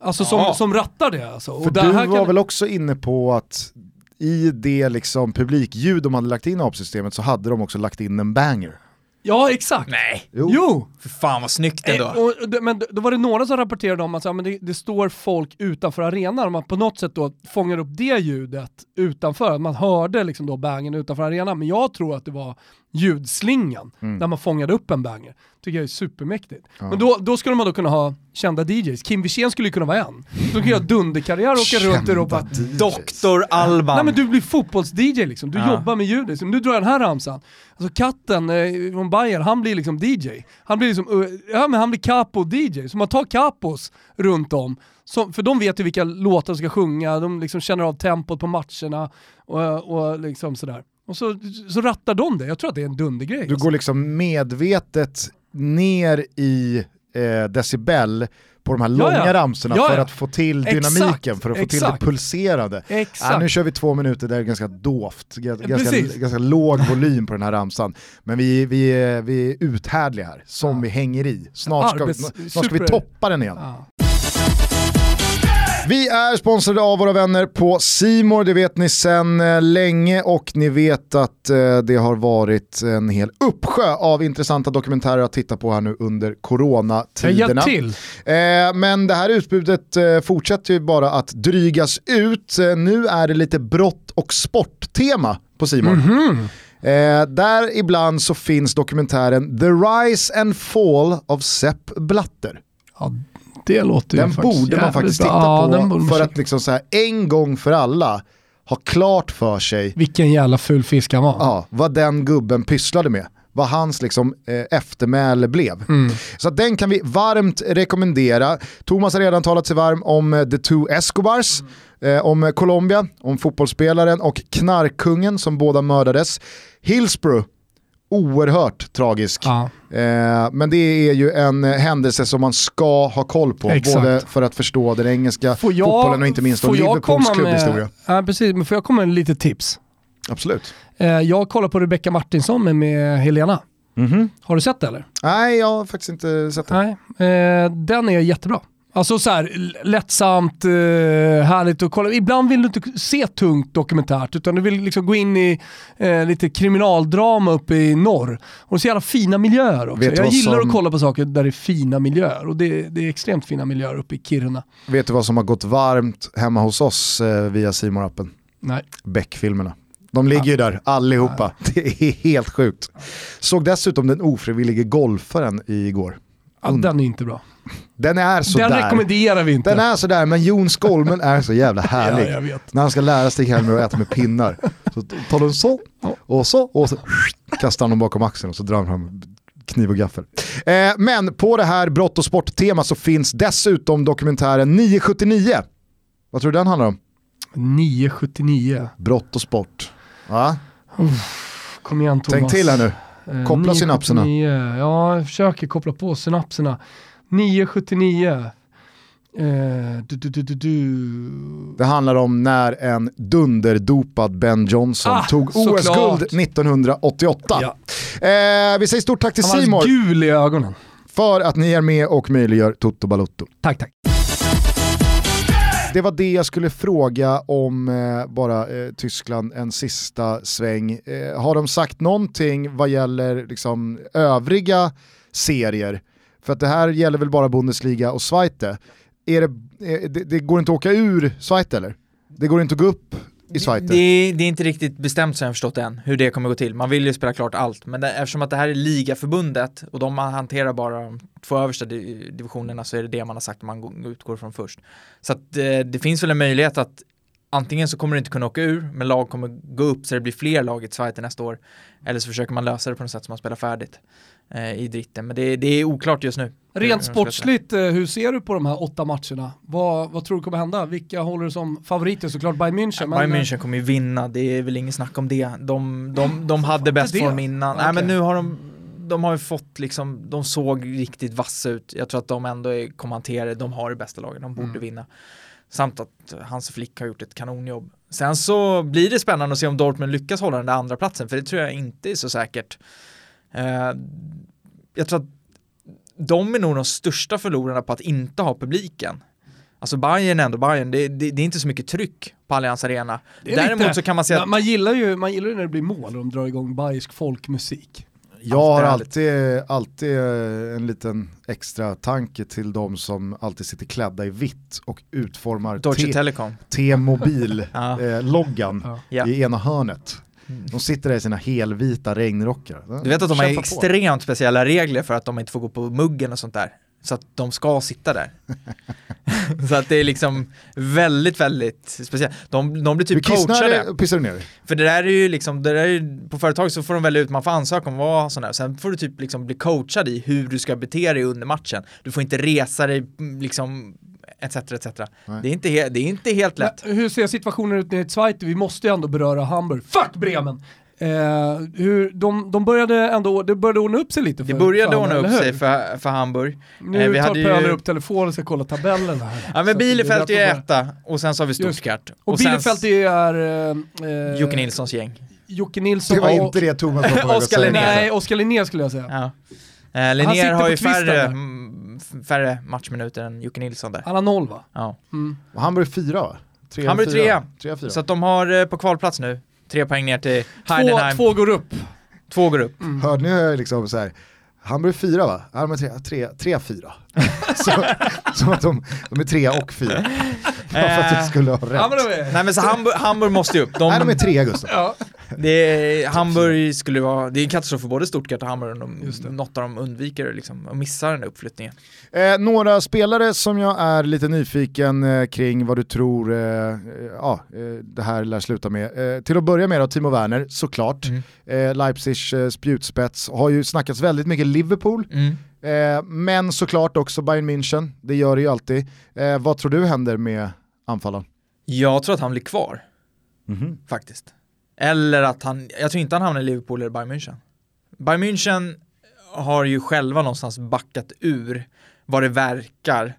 Speaker 1: Alltså som,
Speaker 3: Ja.
Speaker 1: som rattar det alltså.
Speaker 2: För du
Speaker 1: här
Speaker 2: var
Speaker 1: kan-
Speaker 2: väl också inne på att i det liksom publikljud de hade lagt in i AP-systemet så hade de också lagt in en banger.
Speaker 1: Ja exakt.
Speaker 3: Nej,
Speaker 2: Jo.
Speaker 1: Jo!
Speaker 3: för fan vad snyggt ändå.
Speaker 1: Eh, och, och- men då var det några som rapporterade om att så, men det, det står folk utanför arenan och man på något sätt då fångar upp det ljudet utanför, att man hörde liksom då bangen utanför arenan. Men jag tror att det var ljudslingan
Speaker 2: Mm.
Speaker 1: där man fångade upp en banger. Tycker jag är supermäktigt.
Speaker 2: Ja.
Speaker 1: Men då, då skulle man då kunna ha kända DJs. Kim Wirsén skulle ju kunna vara en. Som kan göra dunderkarriär och åka runt i Europa.
Speaker 3: Doktor Alban.
Speaker 1: Nej men du blir fotbolls-DJ liksom, du
Speaker 3: Ja.
Speaker 1: jobbar med ljudet. Liksom. Nu drar jag den här ramsan. Alltså katten eh, från Bayern, han blir liksom DJ. Han blir liksom, eh, ja men han blir capo-DJ. Så man tar capos runt om, så, för de vet ju vilka låtar de ska sjunga, de liksom känner av tempot på matcherna och, och liksom sådär. Och så, så rattar de det, jag tror att det är en dundergrej.
Speaker 2: Du går liksom medvetet ner i eh, decibel på de här långa
Speaker 1: ja.
Speaker 2: ramsorna
Speaker 1: Ja,
Speaker 2: för
Speaker 1: ja.
Speaker 2: att få till
Speaker 1: Exakt,
Speaker 2: dynamiken, för att få till det
Speaker 1: exakt. Exakt.
Speaker 2: Ja, nu kör vi två minuter där det är ganska dovt, ganska, ganska låg volym på den här ramsan. Men vi, vi, vi är uthärdliga här, som
Speaker 1: Ja.
Speaker 2: vi hänger i. Snart ska,
Speaker 1: Arbets-
Speaker 2: snart ska vi toppa den igen. Vi är sponsrade av våra vänner på Simor, det vet ni sedan eh, länge och ni vet att eh, det har varit en hel uppsjö av intressanta dokumentärer att titta på här nu under coronatiderna.
Speaker 1: till.
Speaker 2: Eh, men det här utbudet fortsätter ju bara att drygas ut. Nu är det lite brott och sporttema på Simon.
Speaker 1: Mhm.
Speaker 2: Eh, där ibland så finns dokumentären The Rise and Fall of Sepp Blatter.
Speaker 1: Ja, det låter ju
Speaker 2: Den borde man faktiskt
Speaker 1: bra.
Speaker 2: titta
Speaker 1: Ja, den
Speaker 2: på
Speaker 1: man
Speaker 2: för att liksom så här, en gång för alla ha klart för sig
Speaker 1: Vilken jävla ful fisk han var.
Speaker 2: ja, vad den gubben pysslade med. vad hans liksom, eh, eftermäle blev. Så att den kan vi varmt rekommendera. Thomas har redan talat sig varm om eh, The Two Escobars, eh, om Colombia, om fotbollsspelaren och knarkkungen som båda mördades. Hillsborough, oerhört tragisk.
Speaker 1: Ja.
Speaker 2: Eh, men det är ju en händelse som man ska ha koll på,
Speaker 1: Exakt.
Speaker 2: både för att förstå den engelska
Speaker 1: jag-
Speaker 2: fotbollen och inte minst då Liverpools klubbhistoria.
Speaker 1: Ja, precis, men får jag komma med lite tips?
Speaker 2: Absolut.
Speaker 1: Eh, jag kollar på Rebecca Martinsson med, Helena.
Speaker 2: Mhm.
Speaker 1: Har du sett det eller?
Speaker 2: Nej, jag har faktiskt inte sett det.
Speaker 1: Nej, eh, den är jättebra. Alltså så här, lättsamt, eh, härligt att kolla. Ibland vill du inte se tungt dokumentärt utan du vill liksom gå in i eh, lite kriminaldrama uppe i norr. Och det är så jävla fina miljöer också. Jag gillar
Speaker 2: som-
Speaker 1: att kolla på saker där det är fina miljöer och det, det är extremt fina miljöer uppe i Kiruna.
Speaker 2: Vet du vad som har gått varmt hemma hos oss eh, via simor appen
Speaker 1: Nej.
Speaker 2: Beck-filmerna. De ligger ju där allihopa. Det är helt sjukt. Såg dessutom den ofrivillige golfaren igår.
Speaker 1: Ja, den är inte bra.
Speaker 2: Den är
Speaker 1: Den
Speaker 2: sådär.
Speaker 1: rekommenderar vi inte.
Speaker 2: Den är sådär, men Jon Skolmen är så jävla
Speaker 1: ja,
Speaker 2: härlig.
Speaker 1: vet.
Speaker 2: När han ska lära Stig-Helmer att äta med pinnar. Så tar de så, och så, och så kastar han dem bakom axeln och så drar han fram kniv och gaffel. Eh, men på det här brott och sporttema så finns dessutom dokumentären 979. Vad tror du den handlar om?
Speaker 1: 979.
Speaker 2: Brott och sport. Ja,
Speaker 1: Kom igen Thomas.
Speaker 2: tänk till här nu.
Speaker 1: Eh,
Speaker 2: Koppla
Speaker 1: 979.
Speaker 2: synapserna.
Speaker 1: Ja, jag försöker koppla på synapserna. 979. Eh, du, du, du.
Speaker 2: Det handlar om när en dunderdopad Ben Johnson
Speaker 1: Ah,
Speaker 2: tog. OS-guld 1988.
Speaker 1: Ja.
Speaker 2: Eh, vi säger stort tack till
Speaker 1: alldeles gul i ögonen.
Speaker 2: för att ni är med och möjliggör Toto Balotto.
Speaker 1: Tack, tack.
Speaker 2: Det var det jag skulle fråga om eh, bara eh, Tyskland en sista sväng. Eh, har de sagt någonting vad gäller liksom, övriga serier? För att det här gäller väl bara Bundesliga och Zweite. Är det, är, det, det går inte att åka ur Zweite eller? Det går inte att gå upp i Zweite?
Speaker 3: Det, det är inte riktigt bestämt som jag har förstått det än, hur det kommer gå till. Man vill ju spela klart allt, men det, eftersom att det här är ligaförbundet och de hanterar bara de två översta divisionerna så är det det man har sagt man utgår från först. Så att eh, det finns väl en möjlighet att antingen så kommer du inte kunna åka ur, men lag kommer gå upp så det blir fler lag i Zweite nästa år. Eller så försöker man lösa det på något sätt som man spelar färdigt i dritten. Men det, det är oklart just nu.
Speaker 1: Rent sportsligt, eh, hur ser du på de här åtta matcherna? Vad, vad tror du kommer hända? Vilka håller du som favoriter? Såklart Bayern München. men,
Speaker 3: Bayern
Speaker 1: eh,
Speaker 3: München kommer ju vinna, det är väl ingen snack om det. De, de, de hade bäst
Speaker 1: det?
Speaker 3: form innan. Nej
Speaker 1: Okej.
Speaker 3: men nu har de, de har ju fått liksom, de såg riktigt vassa ut. Jag tror att de ändå är kommenterade, de har det bästa laget, de borde
Speaker 2: Mm.
Speaker 3: vinna. Samt att Hans Flick har gjort ett kanonjobb. Sen så blir det spännande att se om Dortmund lyckas hålla den där andra platsen för det tror jag inte är så säkert. Eh, jag tror att de är nog de största förlorarna på att inte ha publiken. Alltså Bayern ändå Bayern, det, det, det är inte så mycket tryck på Allianz Arena. Däremot
Speaker 1: lite-
Speaker 3: så kan man säga att
Speaker 1: man, gillar ju, man gillar ju när det blir mål och de drar igång bayersk folkmusik.
Speaker 2: Jag har
Speaker 3: Alltid
Speaker 2: alltid, eh, en liten extra tanke till de som alltid sitter klädda i vitt och utformar. T-mobil-loggan
Speaker 3: Ja.
Speaker 2: eh,
Speaker 3: Ja.
Speaker 2: i ena hörnet. De sitter där i sina helvita regnrockar.
Speaker 3: Du vet att de har
Speaker 2: Kämpa på.
Speaker 3: extremt speciella regler för att de inte får gå på muggen och sånt där. Så att de ska sitta där. så att det är liksom väldigt, väldigt speciellt. De, de blir
Speaker 2: Du
Speaker 3: typ
Speaker 2: kissnar
Speaker 3: coachade.
Speaker 2: pissar du ner dig?
Speaker 3: För det där är ju liksom, det där är på företag så får de välja ut, man får ansöka om att vara sån där. Sen får du typ liksom bli coachad i hur du ska bete dig under matchen. Du får inte resa dig, mm, liksom, etc. etc. Det är, inte det är inte helt lätt.
Speaker 1: Men hur ser situationen ut nere i Zweite? Vi måste ju ändå beröra Hamburg. Fuck Bremen! Eh, hur, de, de började ändå, det började ordna upp sig lite för
Speaker 3: Det började
Speaker 1: för
Speaker 3: ordna upp sig för, för Hamburg.
Speaker 1: Nu
Speaker 3: Eh, vi
Speaker 1: tar
Speaker 3: hade ju-
Speaker 1: Pöler upp telefonen och ska kolla tabellen här.
Speaker 3: Ja men Bielefeld är ju etta och sen så har vi. Stuttgart.
Speaker 1: Och,
Speaker 3: sen
Speaker 1: Bielefeld är... Eh,
Speaker 3: Jocke Nilssons gäng.
Speaker 1: Jocke Nilsson
Speaker 2: Det var
Speaker 1: och-
Speaker 2: inte det Thomas var på väg att säga.
Speaker 1: Nej, Oskar Linnér skulle jag säga.
Speaker 3: Ja. Eh,
Speaker 1: sitter
Speaker 3: Linnér har
Speaker 1: på
Speaker 3: ju färre,
Speaker 1: där.
Speaker 3: mm, färre matchminuter än Jocke Nilsson där.
Speaker 1: Han har noll va?
Speaker 3: Ja.
Speaker 1: Mm.
Speaker 2: Och Hamburg fyra va? Tre,
Speaker 3: Hamburg
Speaker 2: fyra.
Speaker 3: trea.
Speaker 2: Fyra.
Speaker 3: Så att de har eh, på kvalplats nu, tre poäng ner till
Speaker 1: Två,
Speaker 3: Heidenheim. Två,
Speaker 1: två går upp.
Speaker 3: går upp.
Speaker 2: Hörde ni hur jag liksom så här, Hamburg fyra va? Ja, de är tre, tre, tre fyra. så, som att de, de är tre och fyra. Bara för att jag skulle ha rätt.
Speaker 1: Ja, men är...
Speaker 3: Nej men så Hamburg, Hamburg måste ju upp. De,
Speaker 2: Nej, de är tre Gustav.
Speaker 1: Ja.
Speaker 3: Det är, Hamburg skulle vara, det är en katastrof för både Stuttgart och Hamburg om de, något av dem undviker liksom, och missar den där uppflyttningen.
Speaker 2: Eh, några spelare som jag är lite nyfiken eh, kring vad du tror eh, eh, ja, eh, det här lär sluta med. Eh, till att börja med då, Timo Werner, såklart.
Speaker 3: Mm.
Speaker 2: Eh, Leipzigs eh, spjutspets, har ju snackats väldigt mycket Liverpool,
Speaker 3: Mm.
Speaker 2: eh, men såklart också Bayern München, det gör det ju alltid. Eh, vad tror du händer med anfallaren?
Speaker 3: Jag tror att han blir kvar, faktiskt. Eller att han, jag tror inte han hamnar i Liverpool eller Bayern München. Bayern München har ju själva någonstans backat ur vad det verkar.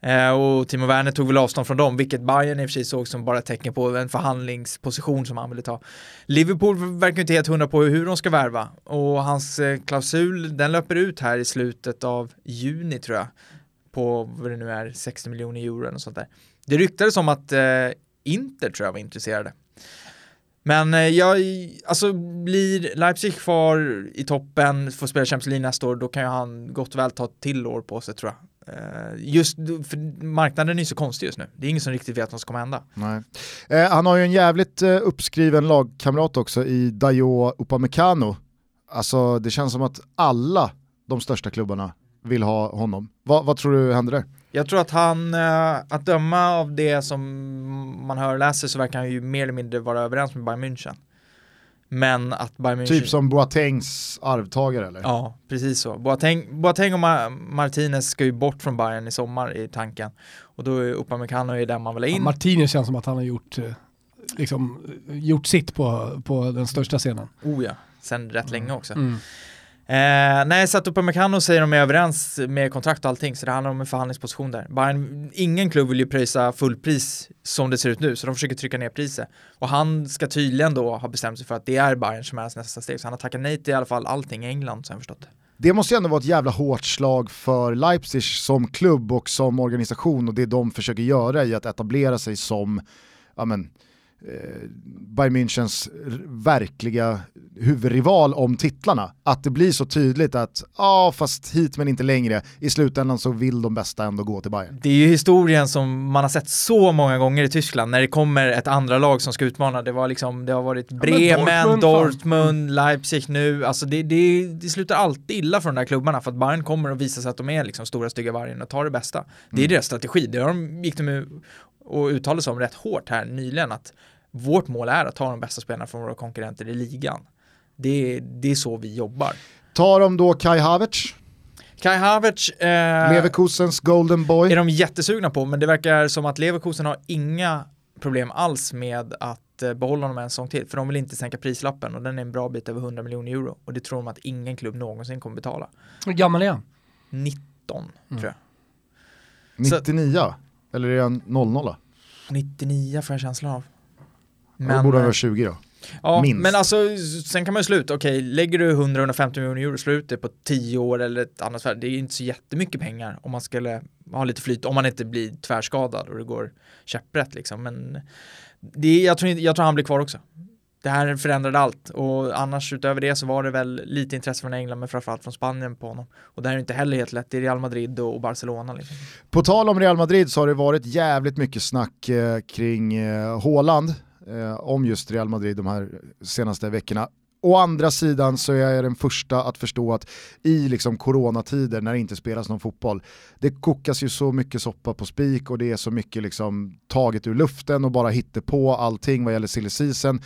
Speaker 3: Eh, och Timo Werner tog väl avstånd från dem, vilket Bayern i och för sig såg som bara tecken på en förhandlingsposition som han ville ta. Liverpool verkar inte helt hundra på hur de ska värva och hans eh, klausul den löper ut här i slutet av juni tror jag. På vad det nu är, 60 miljoner euro eller något sånt där. Det ryktades om att eh, Inter tror jag var intresserade. Men eh, jag, alltså blir Leipzig kvar i toppen, får spela Champions League nästa år, då kan ju han gott och väl ta ett till år på sig tror jag. Eh, Just för marknaden är ju så konstig just nu. Det är ingen som riktigt vet vad som kommer hända.
Speaker 2: Nej. Eh, han har ju en jävligt eh, uppskriven lagkamrat också i Dayo Upamecano. Alltså det känns som att alla de största klubbarna vill ha honom. Va, vad tror du händer där?
Speaker 3: Jag tror att han, eh, att döma av det som man hör och läser så verkar han ju mer eller mindre vara överens med Bayern München. Men att Bayern München...
Speaker 2: Typ som Boatengs arvtagare eller?
Speaker 3: Ja, precis så. Boateng, Boateng och Ma- Martinez ska ju bort från Bayern i sommar i tanken. Och då är Upamecano ju den man vill ha
Speaker 1: Ja,
Speaker 3: in.
Speaker 1: Martinez känns som att han har gjort, eh, liksom, eh, gjort sitt på, på den största scenen.
Speaker 3: oh ja, sen rätt länge också.
Speaker 1: Mm.
Speaker 3: Eh, nej, så att Upamecano säger de är överens med kontrakt och allting, så det handlar om en förhandlingsposition där. Bayern, ingen klubb vill ju pröjsa fullpris som det ser ut nu, så de försöker trycka ner priset. Och han ska tydligen då ha bestämt sig för att det är Bayern som är hans nästa steg, så han har tackat nej till i alla fall allting i England, så har jag förstått det.
Speaker 2: Det måste ju ändå vara ett jävla hårt slag för Leipzig som klubb och som organisation och det de försöker göra i att etablera sig som ja men, eh, Bayern Münchens verkliga huvudrival om titlarna. Att det blir så tydligt att ja fast hit men inte längre, i slutändan så vill de bästa ändå gå till Bayern.
Speaker 3: Det är ju historien som man har sett så många gånger i Tyskland när det kommer ett andra lag som ska utmana. Det var liksom, det har varit Bremen,
Speaker 1: Dortmund,
Speaker 3: Dortmund,
Speaker 1: fan.
Speaker 3: Leipzig nu. Alltså det, det, det slutar alltid illa för de där klubbarna för att Bayern kommer att visa sig att de är liksom stora stygga vargen och tar det bästa. Det är deras strategi. Det har de, gick de och uttalade sig om rätt hårt här nyligen att vårt mål är att ta de bästa spelarna från våra konkurrenter i ligan. Det, det är så vi jobbar.
Speaker 2: Tar de då Kai Havertz,
Speaker 3: Kai Havertz eh,
Speaker 2: Leverkusens Golden Boy?
Speaker 3: är de jättesugna på, men det verkar som att Leverkusen har inga problem alls med att eh, behålla honom en säsong till, för de vill inte sänka prislappen och den är en bra bit över 100 miljoner euro och det tror de att ingen klubb någonsin kommer betala.
Speaker 1: Hur gammal är han?
Speaker 3: 19
Speaker 1: Mm.
Speaker 3: tror jag. så-
Speaker 2: 99? Eller är han 00?
Speaker 3: 99 får jag känslan av.
Speaker 2: Men, då borde han
Speaker 3: eh,
Speaker 2: vara 20 då.
Speaker 3: Ja,
Speaker 2: Minst.
Speaker 3: men alltså sen kan man ju slå ut, okej, lägger du 100-150 miljoner euro, slå ut det på 10 år eller ett annat värde, det är ju inte så jättemycket pengar om man skulle ha lite flyt, om man inte blir tvärskadad och det går käpprätt liksom, men det, jag, tror, jag tror han blir kvar också. Det här förändrade allt och annars utöver det så var det väl lite intresse från England men framförallt från Spanien på honom. Och det här är inte heller helt lätt, i Real Madrid och Barcelona liksom.
Speaker 2: På tal om Real Madrid så har det varit jävligt mycket snack eh, kring eh, Haaland, eh, om just Real Madrid de här senaste veckorna. Å andra sidan så är jag den första att förstå att i liksom coronatider när det inte spelas någon fotboll, det kokas ju så mycket soppa på spik och det är så mycket liksom taget ur luften och bara hitta på allting vad gäller silly season.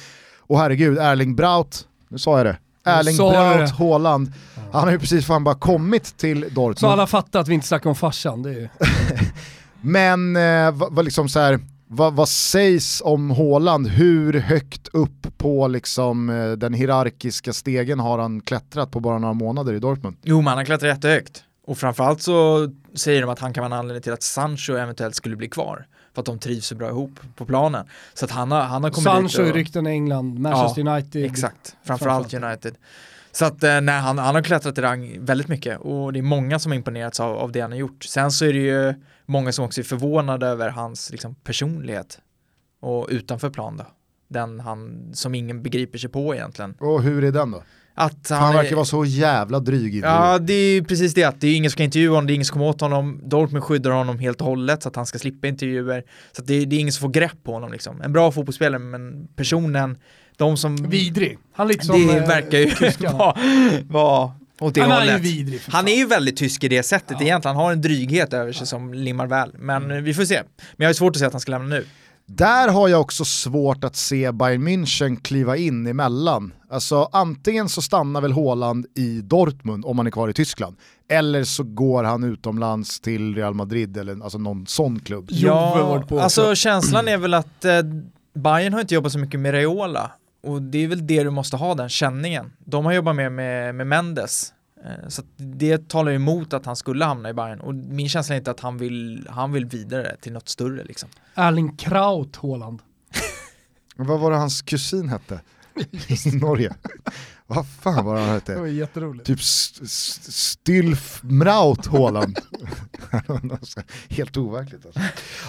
Speaker 2: Och herregud, Erling Braut, nu sa jag det, Erling Braut. Haaland, han har ju precis fan bara kommit till Dortmund.
Speaker 1: Så alla fattar att vi inte snackar om farsan. Det är ju...
Speaker 2: Men eh, vad, vad, liksom så här, vad, vad sägs om Haaland? Hur högt upp på liksom, eh, den hierarkiska stegen har han klättrat på bara några månader i Dortmund?
Speaker 3: Jo, men han klättrar jättehögt. Och framförallt så säger de att han kan vara en anledning till att Sancho eventuellt skulle bli kvar. För att de trivs så bra ihop på planen. Så att han har, han har kommit
Speaker 1: Sancho i
Speaker 3: dit och,
Speaker 1: rykten i England, Manchester United.
Speaker 3: Exakt, framförallt. United. Så att eh, nej, han, han har klättrat i rang väldigt mycket och det är många som har imponerats av, av det han har gjort. Sen så är det ju många som också är förvånade över hans liksom, personlighet och utanför plan då. Den han, som ingen begriper sig på egentligen.
Speaker 2: Och hur är den då?
Speaker 3: Att
Speaker 2: Han,
Speaker 3: han,
Speaker 2: verkar vara så jävla dryg
Speaker 3: Ja, det är ju precis det att det är ingen som ska intervjua honom, det är ingen som kommer åt honom. Dortmund skyddar honom helt och hållet så att han ska slippa intervjuer. Så att det, det är ingen som får grepp på honom liksom. En bra fotbollsspelare men personen, de som...
Speaker 1: Vidrig. Han liksom...
Speaker 3: det
Speaker 1: eh,
Speaker 3: verkar ju vara, vara åt det
Speaker 1: Han är ju vidrig
Speaker 3: Han är ju väldigt tysk i det sättet
Speaker 1: Ja.
Speaker 3: egentligen. Han har en dryghet över sig som limmar väl. Men eh, vi får se. Men jag har svårt att se att han ska lämna nu.
Speaker 2: Där har jag också svårt att se Bayern München kliva in emellan. Alltså antingen så stannar väl Haaland i Dortmund om han är kvar i Tyskland. Eller så går han utomlands till Real Madrid eller alltså någon sån klubb.
Speaker 1: På
Speaker 3: alltså känslan är väl att eh, Bayern har inte jobbat så mycket med Reola. Och det är väl det du måste ha, den känningen. De har jobbat mer med, med Mendes. Eh, Så det talar ju emot att han skulle hamna i Bayern. Och min känsla är inte att han vill, han vill vidare till något större liksom.
Speaker 1: Erling Kraut Haaland.
Speaker 2: Vad var det hans kusin hette? Norge. Vad fan var det han
Speaker 1: Det
Speaker 2: hette?
Speaker 1: var jätteroligt.
Speaker 2: Typ St- St- Stilf Mraut Haaland. Helt overkligt alltså.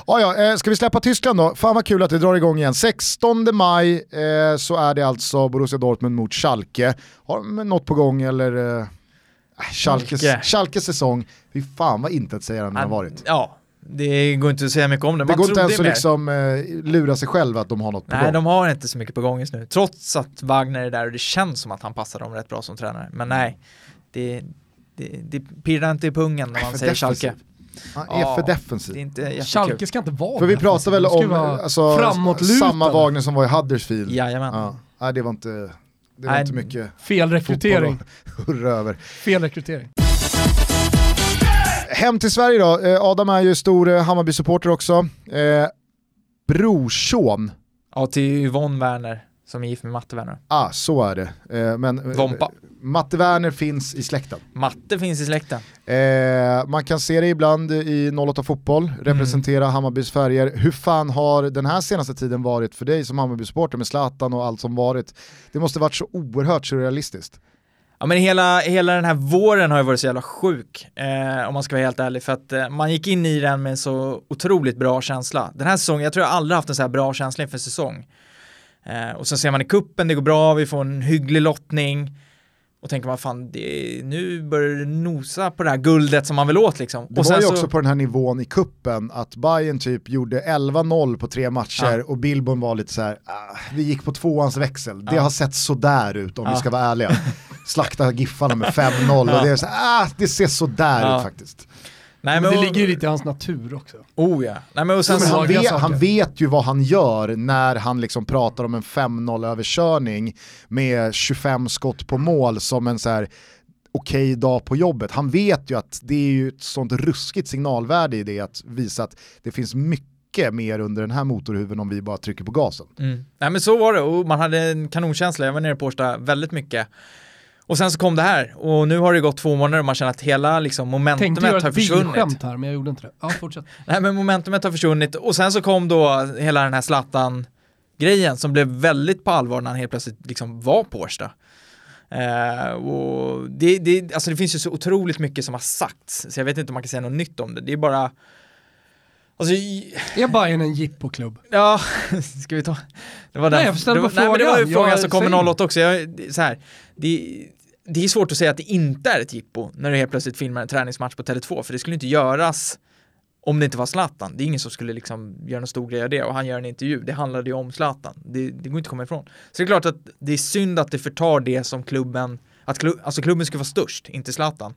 Speaker 2: Ah, ja, eh, ska vi släppa Tyskland då? Fan vad kul att det drar igång igen. 16 maj eh, så är det alltså Borussia Dortmund mot Schalke. Har de något på gång eller? Eh, Schalkes,
Speaker 3: Schalke.
Speaker 2: Schalkes säsong, fy fan vad intetsägande den har varit.
Speaker 3: Ja, det går inte att säga mycket om det.
Speaker 2: Det
Speaker 3: Man
Speaker 2: går inte ens att liksom, eh, lura sig själv att de har något på
Speaker 3: Nej,
Speaker 2: gång.
Speaker 3: de har inte så mycket på gång just nu. Trots att Wagner är där och det känns som att han passar dem rätt bra som tränare. Men nej, det, det, det pirrar inte i pungen när man säger
Speaker 2: defensiv.
Speaker 3: Schalke.
Speaker 2: Han är
Speaker 3: Ja,
Speaker 2: för
Speaker 3: Det
Speaker 2: defensiv.
Speaker 3: är.
Speaker 1: Schalke ska inte vara
Speaker 2: För vi pratar väl om alltså, samma Wagner som var i Huddersfield.
Speaker 3: Jajamän.
Speaker 2: Ja. Nej, det var inte, det var
Speaker 3: Nej.
Speaker 2: inte mycket
Speaker 1: Fel rekrytering.
Speaker 2: hurra över.
Speaker 1: Fel rekrytering.
Speaker 2: Hem till Sverige då, Eh, Adam är ju stor eh, Hammarby-supporter också. Eh, brorson,
Speaker 3: Ja, till Yvonne Werner som är gift med Matte Werner.
Speaker 2: ah så är det. Eh, men eh,
Speaker 3: Vompa.
Speaker 2: Matte Werner finns i släkten.
Speaker 3: Matte finns i släkten.
Speaker 2: Eh, man kan se det ibland i 08 Fotboll, representera Hammarbys färger. Hur fan har den här senaste tiden varit för dig som Hammarby-supporter med Zlatan och allt som varit? Det måste varit så oerhört surrealistiskt.
Speaker 3: Ja men hela, hela den här våren har ju varit så jävla sjuk, eh, om man ska vara helt ärlig, för att eh, man gick in i den med en så otroligt bra känsla. Den här säsongen, jag tror jag aldrig haft en så här bra känsla inför säsong. Eh, och sen ser man i kuppen, det går bra, vi får en hygglig lottning. Och tänker man fan, det, nu börjar det nosa på det här guldet som man vill åt liksom.
Speaker 2: Det
Speaker 3: och
Speaker 2: var ju
Speaker 3: så,
Speaker 2: också på den här nivån i kuppen att Bayern typ gjorde 11-0 på tre matcher
Speaker 3: Ja.
Speaker 2: och Bilbon var lite så här, ah, vi gick på tvåans växel. Det
Speaker 3: Ja.
Speaker 2: har sett sådär ut om vi
Speaker 3: Ja.
Speaker 2: ska vara ärliga. Slakta Giffarna med 5-0 och det är så här, ah, det ser sådär ut faktiskt.
Speaker 3: Nej,
Speaker 1: Men det
Speaker 3: och-
Speaker 1: ligger ju lite i hans natur också.
Speaker 3: Oh ja. Nej, men och sen
Speaker 2: Men han, vet, han vet ju vad han gör när han liksom pratar om en 5-0 överkörning med 25 skott på mål som en så här okej dag på jobbet. Han vet ju att det är ju ett sånt ruskigt signalvärde i det att visa att det finns mycket mer under den här motorhuven om vi bara trycker på gasen.
Speaker 3: Mm. Nej men så var det och man hade en kanonkänsla, jag var nere på Årsta väldigt mycket. Och sen så kom det här och nu har det gått två månader och man känner att hela liksom,
Speaker 1: Tänkte göra
Speaker 3: momentumet har
Speaker 1: ett
Speaker 3: försvunnit.
Speaker 1: bilskämt här men jag gjorde inte det. Ja, fortsätt.
Speaker 3: Nej men momentumet har försvunnit och sen så kom då hela den här Zlatan grejen som blev väldigt på allvar när han helt plötsligt liksom var på Årsta. Eh, och det, det, alltså det finns ju så otroligt mycket som har sagts så jag vet inte om man kan säga något nytt om det. Det är bara Alltså,
Speaker 1: Är Bayern en jippoklubb?
Speaker 3: Ja, ska vi ta? Det var den.
Speaker 1: Nej, jag
Speaker 3: det var, nej, men det var ju
Speaker 1: frågan.
Speaker 3: som kom
Speaker 1: säger-
Speaker 3: 08 också. Jag, så här, det, det är svårt att säga att det inte är ett jippo när du helt plötsligt filmar en träningsmatch på Tele2, för det skulle inte göras om det inte var Zlatan. Det är ingen som skulle liksom göra någon stor grej av det och han gör en intervju. Det handlade ju om Zlatan. Det, det går inte att komma ifrån. Så det är klart att det är synd att det förtar det som klubben, att klubb, alltså klubben ska vara störst, inte Zlatan.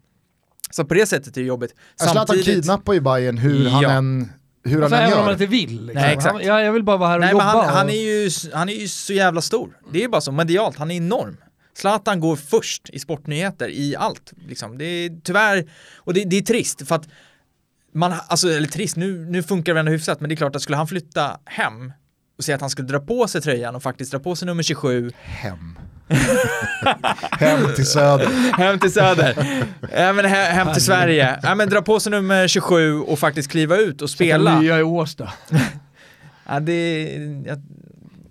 Speaker 3: Så på det sättet är det jobbigt.
Speaker 2: Zlatan kidnappar ju Bayern hur han
Speaker 3: Ja.
Speaker 2: än, hur han
Speaker 1: Alltså,
Speaker 2: än
Speaker 1: även om
Speaker 2: gör.
Speaker 1: inte vill. Liksom.
Speaker 3: Nej, exakt.
Speaker 1: Han, jag, jag vill bara vara här och
Speaker 3: Nej,
Speaker 1: jobba.
Speaker 3: han, han,
Speaker 1: och-
Speaker 3: är ju, han är ju så jävla stor. Det är ju bara så, medialt, han är enorm. Zlatan går först i sportnyheter i allt. Liksom. Det är tyvärr, och det, det är trist för att man, alltså, eller trist, nu, nu funkar det ändå hyfsat, men det är klart att skulle han flytta hem och säga att han skulle dra på sig tröjan och faktiskt dra på sig nummer 27
Speaker 2: Hem. Hem till söder.
Speaker 3: hem till Söder, ja, men he, hem till Sverige, ja, men dra på sig nummer 27 och faktiskt kliva ut och spela.
Speaker 1: Nya i Årsta.
Speaker 3: Ja, det, jag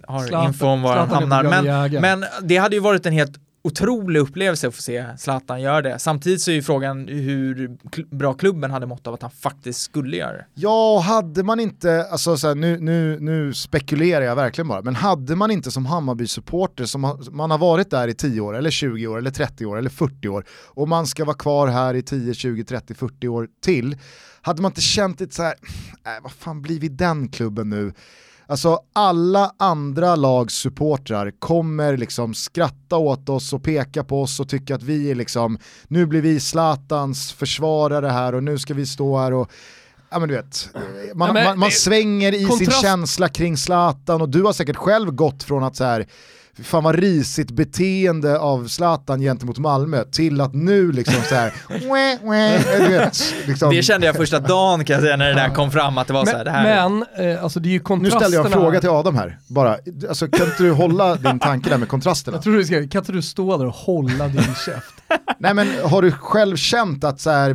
Speaker 3: har
Speaker 1: Zlatan-
Speaker 3: info om var han hamnar. Men, men det hade ju varit en helt otrolig upplevelse att få se Zlatan göra det. Samtidigt så är ju frågan hur kl- bra klubben hade mått av att han faktiskt skulle göra det.
Speaker 2: Ja, hade man inte, alltså så här, nu, nu, nu spekulerar jag verkligen bara, men hade man inte som Hammarby-supporter, som har, man har varit där i 10 år, eller 20 år, eller 30 år, eller 40 år, och man ska vara kvar här i 10, 20, 30, 40 år till, hade man inte känt lite så här, äh, vad fan blir vi den klubben nu? Alltså alla andra lags supportrar kommer liksom skratta åt oss och peka på oss och tycka att vi är liksom, nu blir vi Zlatans försvarare här och nu ska vi stå här och Ja men du vet, man,
Speaker 1: Ja, men,
Speaker 2: man, man svänger i sin
Speaker 1: kontrast-
Speaker 2: känsla kring Zlatan och du har säkert själv gått från att så här, fan vad risigt beteende av Zlatan gentemot Malmö till att nu liksom så här, wä, wä, du vet, liksom,
Speaker 3: Det kände jag första dagen kan jag säga när det där kom fram att det var så här, det här
Speaker 1: Men, eh, alltså det är ju
Speaker 2: nu
Speaker 1: kontrasterna.
Speaker 2: ställde jag en fråga till Adam här, bara, alltså, kan inte du hålla din tanke där med kontrasterna?
Speaker 1: Jag tror du ska, kan inte du stå där och hålla din käft?
Speaker 2: Nej men har du själv känt att så här,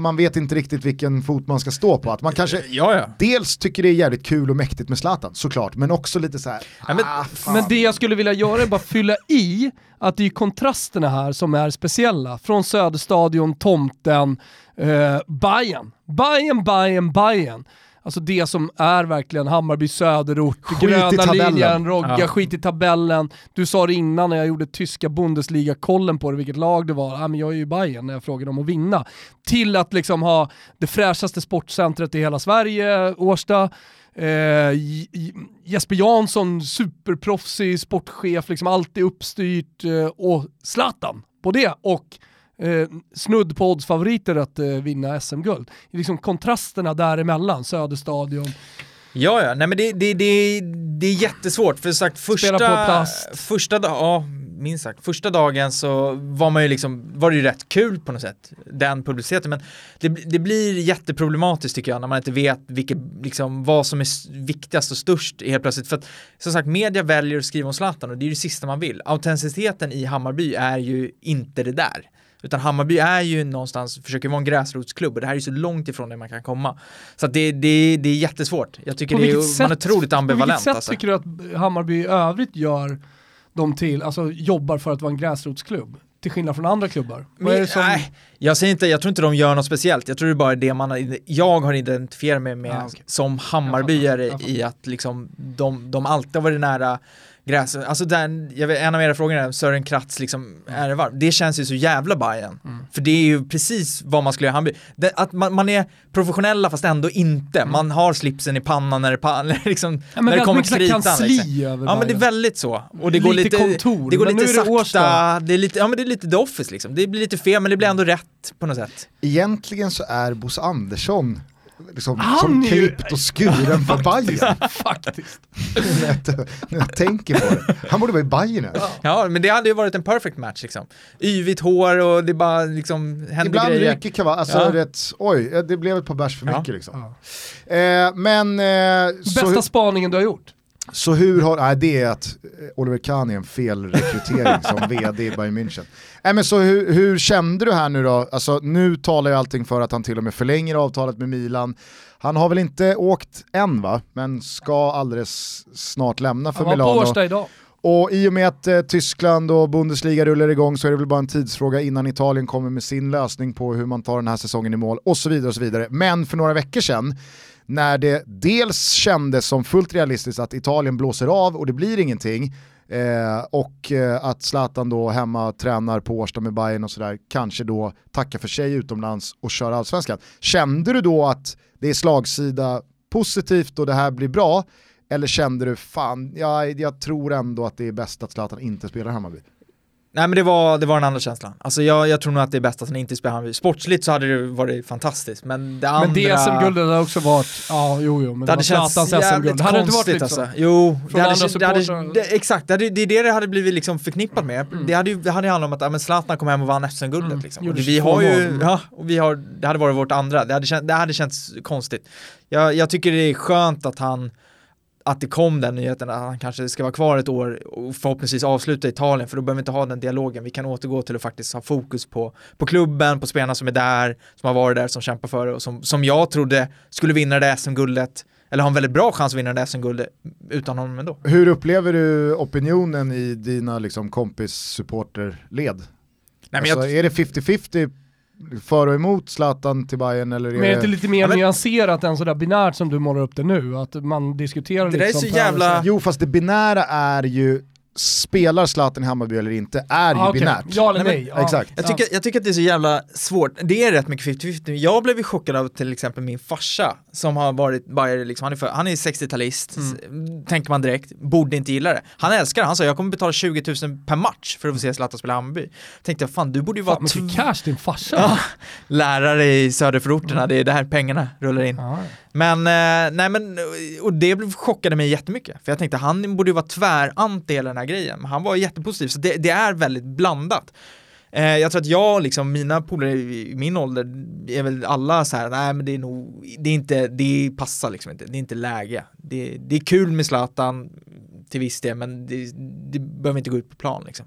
Speaker 2: man vet inte riktigt vilken fot man ska stå på? Att man kanske
Speaker 3: Ja, ja.
Speaker 2: dels tycker det är jävligt kul och mäktigt med Zlatan, såklart, men också lite så här,
Speaker 3: Ja, men-
Speaker 2: ah.
Speaker 1: Men det jag skulle vilja göra är bara fylla i att det är kontrasterna här som är speciella. Från Söderstadion, Tomten, eh, Bajen. Bajen, Bajen, Bajen. Alltså det som är verkligen Hammarby söderort,
Speaker 2: Skit i
Speaker 1: gröna
Speaker 2: tabellen.
Speaker 1: linjen, Rogga,
Speaker 3: Ja.
Speaker 1: skit i tabellen. Du sa det innan när jag gjorde tyska Bundesliga-kollen på det, vilket lag det var. Ja, men jag är ju Bayern när jag frågade om att vinna. Till att liksom ha det fräschaste sportcentret i hela Sverige, Årsta. Eh, Jesper Jansson, superproffsig sportchef, liksom alltid uppstyrt. Eh, och Zlatan på det. Och eh, snudd på oddsfavoriter att eh, vinna SM-guld. Liksom kontrasterna däremellan, Söderstadion.
Speaker 3: Ja, ja, nej men det, det, det, det är jättesvårt för sagt första, första ja minst sagt, första dagen så var man ju liksom, var det ju rätt kul på något sätt, den publiciteten, men det, det blir jätteproblematiskt tycker jag när man inte vet vilket, liksom, vad som är viktigast och störst helt plötsligt, för att som sagt, media väljer att skriva om Zlatan och det är ju det sista man vill. Autenticiteten i Hammarby är ju inte det där. Utan Hammarby är ju någonstans, försöker vara en gräsrotsklubb och det här är så långt ifrån det man kan komma. Så det, det, det är jättesvårt. Jag tycker
Speaker 1: På
Speaker 3: det är, man är otroligt
Speaker 1: På
Speaker 3: ambivalent.
Speaker 1: vilket sätt
Speaker 3: alltså.
Speaker 1: tycker du att Hammarby i övrigt gör dem till, alltså jobbar för att vara en gräsrotsklubb? Till skillnad från andra klubbar.
Speaker 3: Men,
Speaker 1: som...
Speaker 3: nej, jag säger inte, jag tror inte de gör något speciellt. Jag tror det är bara det man har, jag har identifierat mig med
Speaker 1: Ah, okej.
Speaker 3: som Hammarbyare i att liksom de, de alltid har varit nära gräs. Alltså den, jag vet, en av era frågor är Sören Kratz liksom ärevarv. Det känns ju så jävla Bajen.
Speaker 1: Mm.
Speaker 3: För det är ju precis vad man skulle göra i. Det, att man, man är professionella fast ändå inte. Man har slipsen i pannan när det, pa- när liksom,
Speaker 1: Mm. Ja, men
Speaker 3: när det kommer kritan. Liksom.
Speaker 1: över
Speaker 3: Ja men det är väldigt så. Och det går
Speaker 1: Lite
Speaker 3: lite,
Speaker 1: kontor,
Speaker 3: det går
Speaker 1: men
Speaker 3: lite
Speaker 1: är det
Speaker 3: sakta, det är lite, ja men det är lite the office liksom. Det blir lite fel men det blir ändå rätt på något sätt.
Speaker 2: Egentligen så är Bosse Andersson liksom,
Speaker 1: Han
Speaker 2: som
Speaker 1: ju-
Speaker 2: klippt och skuren för Bayern
Speaker 1: Faktiskt.
Speaker 2: när jag, när jag tänker på det. Han borde vara i Bayern nu.
Speaker 3: Ja, men det hade ju varit en perfect match liksom. Yvigt hår och det bara liksom händer
Speaker 2: Ibland
Speaker 3: grejer.
Speaker 2: ryker kavaj, alltså
Speaker 3: Ja.
Speaker 2: rätt, oj, det blev ett par bärs för
Speaker 3: Ja.
Speaker 2: mycket liksom.
Speaker 1: Ja.
Speaker 2: Eh, men eh, så,
Speaker 1: Bästa spaningen du har gjort?
Speaker 2: Så hur har, nej det är att eh, Oliver Kahn är en felrekrytering som vd i Bayern München. Nej men så hur, hur kände du här nu då? Alltså nu talar ju allting för att han till och med förlänger avtalet med Milan. Han har väl inte åkt än va, men ska alldeles snart lämna för
Speaker 1: Han var på
Speaker 2: Milano.
Speaker 1: Årsta idag.
Speaker 2: Och i och med att eh, Tyskland och Bundesliga rullar igång så är det väl bara en tidsfråga innan Italien kommer med sin lösning på hur man tar den här säsongen i mål och så vidare. och så vidare. Men för några veckor sedan, när det dels kändes som fullt realistiskt att Italien blåser av och det blir ingenting, eh, och eh, att Zlatan då hemma tränar på Årsta med Bayern och sådär, kanske då tackar för sig utomlands och kör allsvenskan. Kände du då att det är slagsida positivt och det här blir bra? Eller kände du, fan, ja, jag tror ändå att det är bäst att Zlatan inte spelar Hammarby?
Speaker 3: Nej men det var, det var den andra känslan. Alltså jag, jag tror nog att det är bäst att han inte spelar Hammarby. Sportsligt så hade det varit fantastiskt, men det andra...
Speaker 1: Men det SM-guldet hade också varit, ja jo jo, men
Speaker 3: Det
Speaker 1: det,
Speaker 3: hade
Speaker 1: var Zlatans SM-guld. Hade det inte varit så?
Speaker 3: alltså. Jo, det hade, det hade, det, exakt, det, hade, är det det hade blivit liksom förknippat med.
Speaker 1: Mm.
Speaker 3: Det hade ju det hade handlat om att ja, men Zlatan kom hem och vann SM-guldet
Speaker 1: Mm.
Speaker 3: liksom. Vi
Speaker 1: 22
Speaker 3: har ju, ja, och vi har, det hade varit vårt andra. Det hade, känt, det hade känts konstigt. Jag, jag tycker det är skönt att han att det kom den nyheten att han kanske ska vara kvar ett år och förhoppningsvis avsluta Italien för då behöver vi inte ha den dialogen. Vi kan återgå till att faktiskt ha fokus på, på klubben, på spelarna som är där, som har varit där, som kämpar för det och som, som jag trodde skulle vinna det SM-guldet eller ha en väldigt bra chans att vinna det SM-guldet utan honom ändå.
Speaker 2: Hur upplever du opinionen i dina liksom, kompis-supporterled?
Speaker 3: Nej,
Speaker 2: alltså,
Speaker 3: jag,
Speaker 2: Är det 50-50 för och emot Zlatan till Bayern eller är
Speaker 1: Men är det inte
Speaker 2: det...
Speaker 1: lite mer
Speaker 3: Ja, men-
Speaker 1: nyanserat än sådär binärt som du målar upp det nu? Att man diskuterar
Speaker 3: Det där är
Speaker 1: liksom
Speaker 3: så jävla-
Speaker 2: Jo fast det binära är ju spelar Zlatan i Hammarby eller inte är ju
Speaker 1: Ah, okej.
Speaker 2: binärt.
Speaker 1: Ja eller
Speaker 3: Nej,
Speaker 1: nej.
Speaker 3: men-
Speaker 1: Ja.
Speaker 2: exakt.
Speaker 3: Jag tycker, jag tycker att det är så jävla svårt. Det är rätt mycket 50-50. Jag blev ju chockad av till exempel min farsa som har varit Bayer, liksom, han är, för, han är 60-talist,
Speaker 1: Mm.
Speaker 3: tänker man direkt, borde inte gilla det. Han älskar det, han sa jag kommer betala 20 000 per match för att få se Zlatan spela i Hammarby. Tänkte jag, fan du borde ju vara
Speaker 1: Fan mycket cash din farsa.
Speaker 3: Ja, lärare i söderförorterna, det är där pengarna rullar in.
Speaker 1: Ja.
Speaker 3: Men, eh, nej men, och det blev- chockade mig jättemycket. För jag tänkte, han borde ju vara tväranti hela den här grejen. Men han var jättepositiv, så det, det är väldigt blandat. Eh, jag tror att jag, liksom, mina polare i min ålder, är väl alla så här, nej men det är nog, det är inte, det passar liksom inte, det är inte läge. Det, det är kul med Zlatan till viss del, men det, det behöver inte gå ut på plan liksom.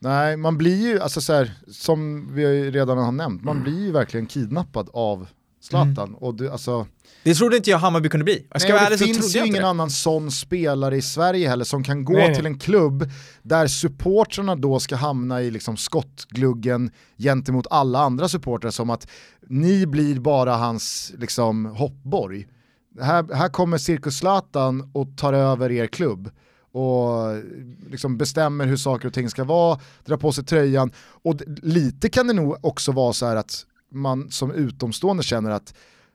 Speaker 2: Nej, man blir ju, alltså så här, som vi redan har nämnt, man blir ju verkligen kidnappad av Zlatan. Och det, alltså,
Speaker 3: Det trodde inte jag Hammarby kunde bli. Jag ska
Speaker 2: nej, det
Speaker 3: så
Speaker 2: finns ju ingen
Speaker 3: det.
Speaker 2: annan sån spelare i Sverige heller som kan gå
Speaker 1: Nej, nej.
Speaker 2: till en klubb där supportrarna då ska hamna i liksom skottgluggen gentemot alla andra supportrar som att ni blir bara hans liksom, hoppborg. Här, här kommer Cirkus Zlatan och tar över er klubb och liksom bestämmer hur saker och ting ska vara, drar på sig tröjan och lite kan det nog också vara så här att man som utomstående känner att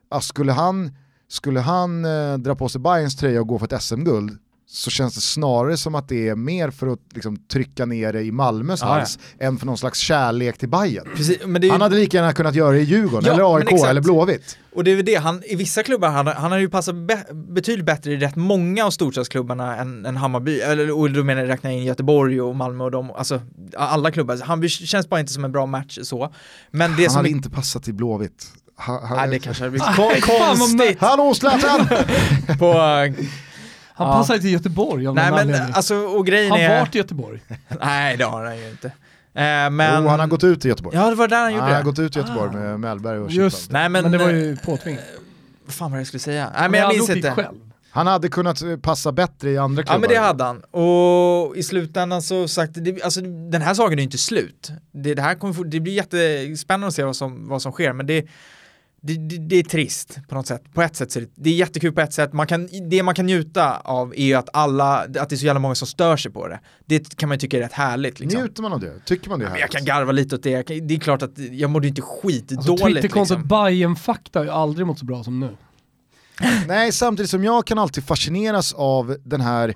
Speaker 2: ah, skulle han, skulle han eh, dra på sig Bayerns tröja och gå för ett SM-guld så känns det snarare som att det är mer för att liksom, trycka ner det i Malmös
Speaker 3: Ja, ja.
Speaker 2: hals än för någon slags kärlek till Bayern.
Speaker 3: Precis, ju,
Speaker 2: Han hade lika gärna kunnat göra det i Djurgården,
Speaker 3: Ja,
Speaker 2: eller AIK, eller Blåvitt.
Speaker 3: Och det är väl det, han, i vissa klubbar, han, han har ju passat be, betydligt bättre i rätt många av storstadsklubbarna än, än Hammarby, eller och då menar jag räkna in Göteborg och Malmö och de, alltså alla klubbar. Hammarby känns bara inte som en bra match så. Men det
Speaker 2: Han
Speaker 3: som...
Speaker 2: hade inte passat i Blåvitt. Ha, ha,
Speaker 3: Nej, det kanske hade blivit konstigt
Speaker 2: Hallå Zlatan!
Speaker 3: på...
Speaker 1: Han
Speaker 3: Ja.
Speaker 1: passar till Göteborg av
Speaker 3: Nej
Speaker 1: någon
Speaker 3: men
Speaker 1: anledning.
Speaker 3: alltså, och grejen
Speaker 1: Han
Speaker 3: är...
Speaker 1: vart i Göteborg.
Speaker 3: Nej det har han ju inte. Eh, men...
Speaker 2: Oh, han har gått ut i Göteborg.
Speaker 3: Ja det var där han gjorde
Speaker 2: han har
Speaker 3: det.
Speaker 2: gått ut i Göteborg
Speaker 3: Ah.
Speaker 2: med Mellberg och
Speaker 1: Just.
Speaker 3: Nej,
Speaker 1: men,
Speaker 3: men,
Speaker 1: det var
Speaker 3: eh,
Speaker 1: ju påtvingat.
Speaker 3: Vad fan var det jag skulle säga? Nej
Speaker 1: Han
Speaker 3: men jag
Speaker 1: hade
Speaker 3: minns inte.
Speaker 1: själv.
Speaker 2: Han hade kunnat eh, passa bättre i andra klubbar.
Speaker 3: Ja men det hade han. Och i slutändan så sagt, det, alltså den här saken är ju inte slut. Det, det här kommer, det blir jättespännande att se vad som, vad som sker men det, det, det, det är trist på något sätt. På ett sätt så är det, det är jättekul på ett sätt. Man kan, det man kan njuta av är ju att alla, att det är så jävla många som stör sig på det. Det kan man ju tycka är rätt härligt liksom.
Speaker 2: Njuter man av det? Tycker man det är
Speaker 3: Men jag
Speaker 2: härligt?
Speaker 3: kan garva lite åt det. Kan, det är klart att jag mådde ju inte
Speaker 1: Alltså
Speaker 3: skitdåligt
Speaker 1: Twitterkontot
Speaker 3: liksom.
Speaker 1: Bajen-fakta har ju aldrig mått så bra som nu.
Speaker 2: Nej, samtidigt som jag kan alltid fascineras av den här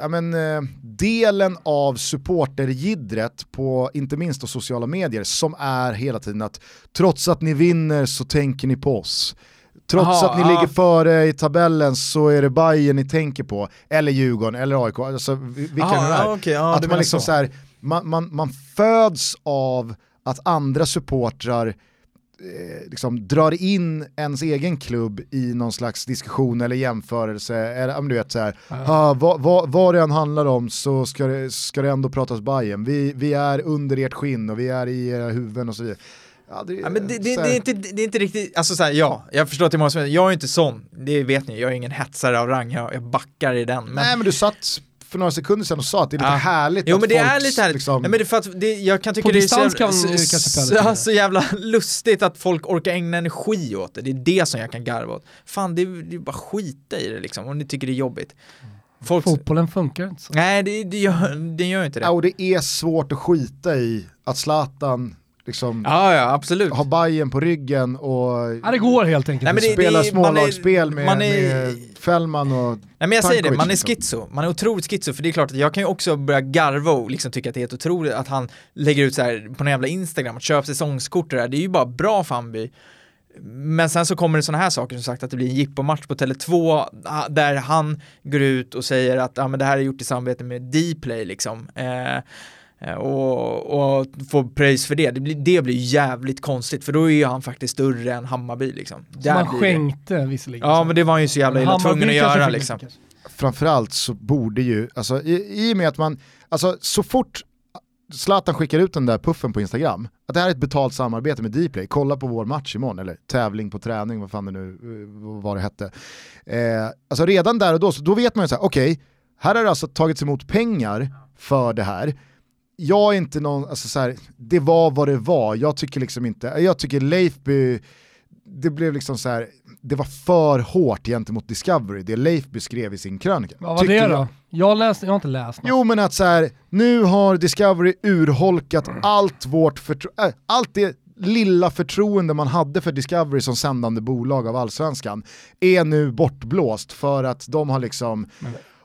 Speaker 2: ja, men, eh, delen av supportergidret på inte minst då sociala medier som är hela tiden att trots att ni vinner så tänker ni på oss. Trots
Speaker 3: Aha,
Speaker 2: att ni
Speaker 3: ja.
Speaker 2: ligger före i tabellen så är det Bayern ni tänker på, eller Djurgården, eller AIK, alltså vi- vilka
Speaker 3: Aha,
Speaker 2: nu är.
Speaker 3: ja, du
Speaker 2: att man liksom
Speaker 3: så.
Speaker 2: så här, man, man, man föds av att andra supportrar liksom drar in ens egen klubb i någon slags diskussion eller jämförelse. Eller, du vet så här, ah, vad, vad, vad det än handlar om så ska det, ska det ändå pratas Bayern. Vi, vi är under ert skinn och vi är i era huvuden och så vidare. Ja, det,
Speaker 3: Ja, men det, det, det, är inte, det är inte riktigt, alltså såhär, ja, jag förstår att det är många som jag är inte sån, det vet ni, jag är ingen hetsare av rang, jag, jag backar i den. Men,
Speaker 2: Nej men du satt för några sekunder sedan och sa att det är lite
Speaker 3: Ja.
Speaker 2: härligt
Speaker 3: jo
Speaker 2: att
Speaker 3: men det är
Speaker 2: folks,
Speaker 3: lite härligt,
Speaker 2: Liksom,
Speaker 3: Nej, men det är för att det, jag kan tycka det är
Speaker 1: distans
Speaker 3: så,
Speaker 1: kan
Speaker 3: jävla, så, så jävla lustigt att folk orkar ägna energi åt det, det är det som jag kan garva åt. Fan det är, det är bara skita i det liksom, om ni tycker det är jobbigt. Folk,
Speaker 1: Fotbollen funkar inte så.
Speaker 3: nej det, det, gör, det gör inte det.
Speaker 2: ja, och det är svårt att skita i att Zlatan liksom
Speaker 3: Ja, ja, absolut.
Speaker 2: har Bayern på ryggen och
Speaker 1: Ja, det går helt enkelt
Speaker 3: Nej, men
Speaker 1: inte.
Speaker 3: det-
Speaker 2: spelar
Speaker 3: man är-
Speaker 2: smålagsspel med,
Speaker 3: man är-
Speaker 2: med Fällman och
Speaker 3: Nej men jag säger det, man är
Speaker 2: liksom.
Speaker 3: schizo, man är otroligt schizo för det är klart att jag kan ju också börja garva och liksom tycka att det är helt otroligt att han lägger ut så här på någon jävla Instagram och köper säsongskort och det där, det är ju bara bra för Hammarby. Men sen så kommer det sådana här saker som sagt att det blir en jippo-match på Tele2 ah, där han går ut och säger att ah, men det här är gjort i samarbete med Dplay liksom. Eh, och, och får pröjs för det. Det blir, det blir jävligt konstigt för då är ju han faktiskt större än Hammarby liksom.
Speaker 1: Som
Speaker 3: det.
Speaker 1: skänkte visserligen.
Speaker 3: Ja men det var han ju så jävla illa
Speaker 1: Hammarby
Speaker 3: tvungen att göra liksom.
Speaker 2: framförallt så borde ju, alltså i, i och med att man, alltså så fort Zlatan skickar ut den där puffen på Instagram, att det här är ett betalt samarbete med Dplay, kolla på vår match imorgon, eller tävling på träning, vad fan det nu eh, vad det hette. Eh, alltså redan där och då, så då vet man ju så här, okej, här har det alltså tagits emot pengar för det här. Jag är inte någon, alltså så här, det var vad det var, jag tycker liksom inte, jag tycker Leifby, det blev liksom så här, det var för hårt gentemot Discovery, det Leif beskrev i sin krönika.
Speaker 1: Vad var
Speaker 2: Tycker
Speaker 1: det då? Jag, läste, jag har inte läst något.
Speaker 2: Jo men att så här, nu har Discovery urholkat allt vårt förtro- äh, allt det lilla förtroende man hade för Discovery som sändande bolag av Allsvenskan är nu bortblåst för att de har liksom,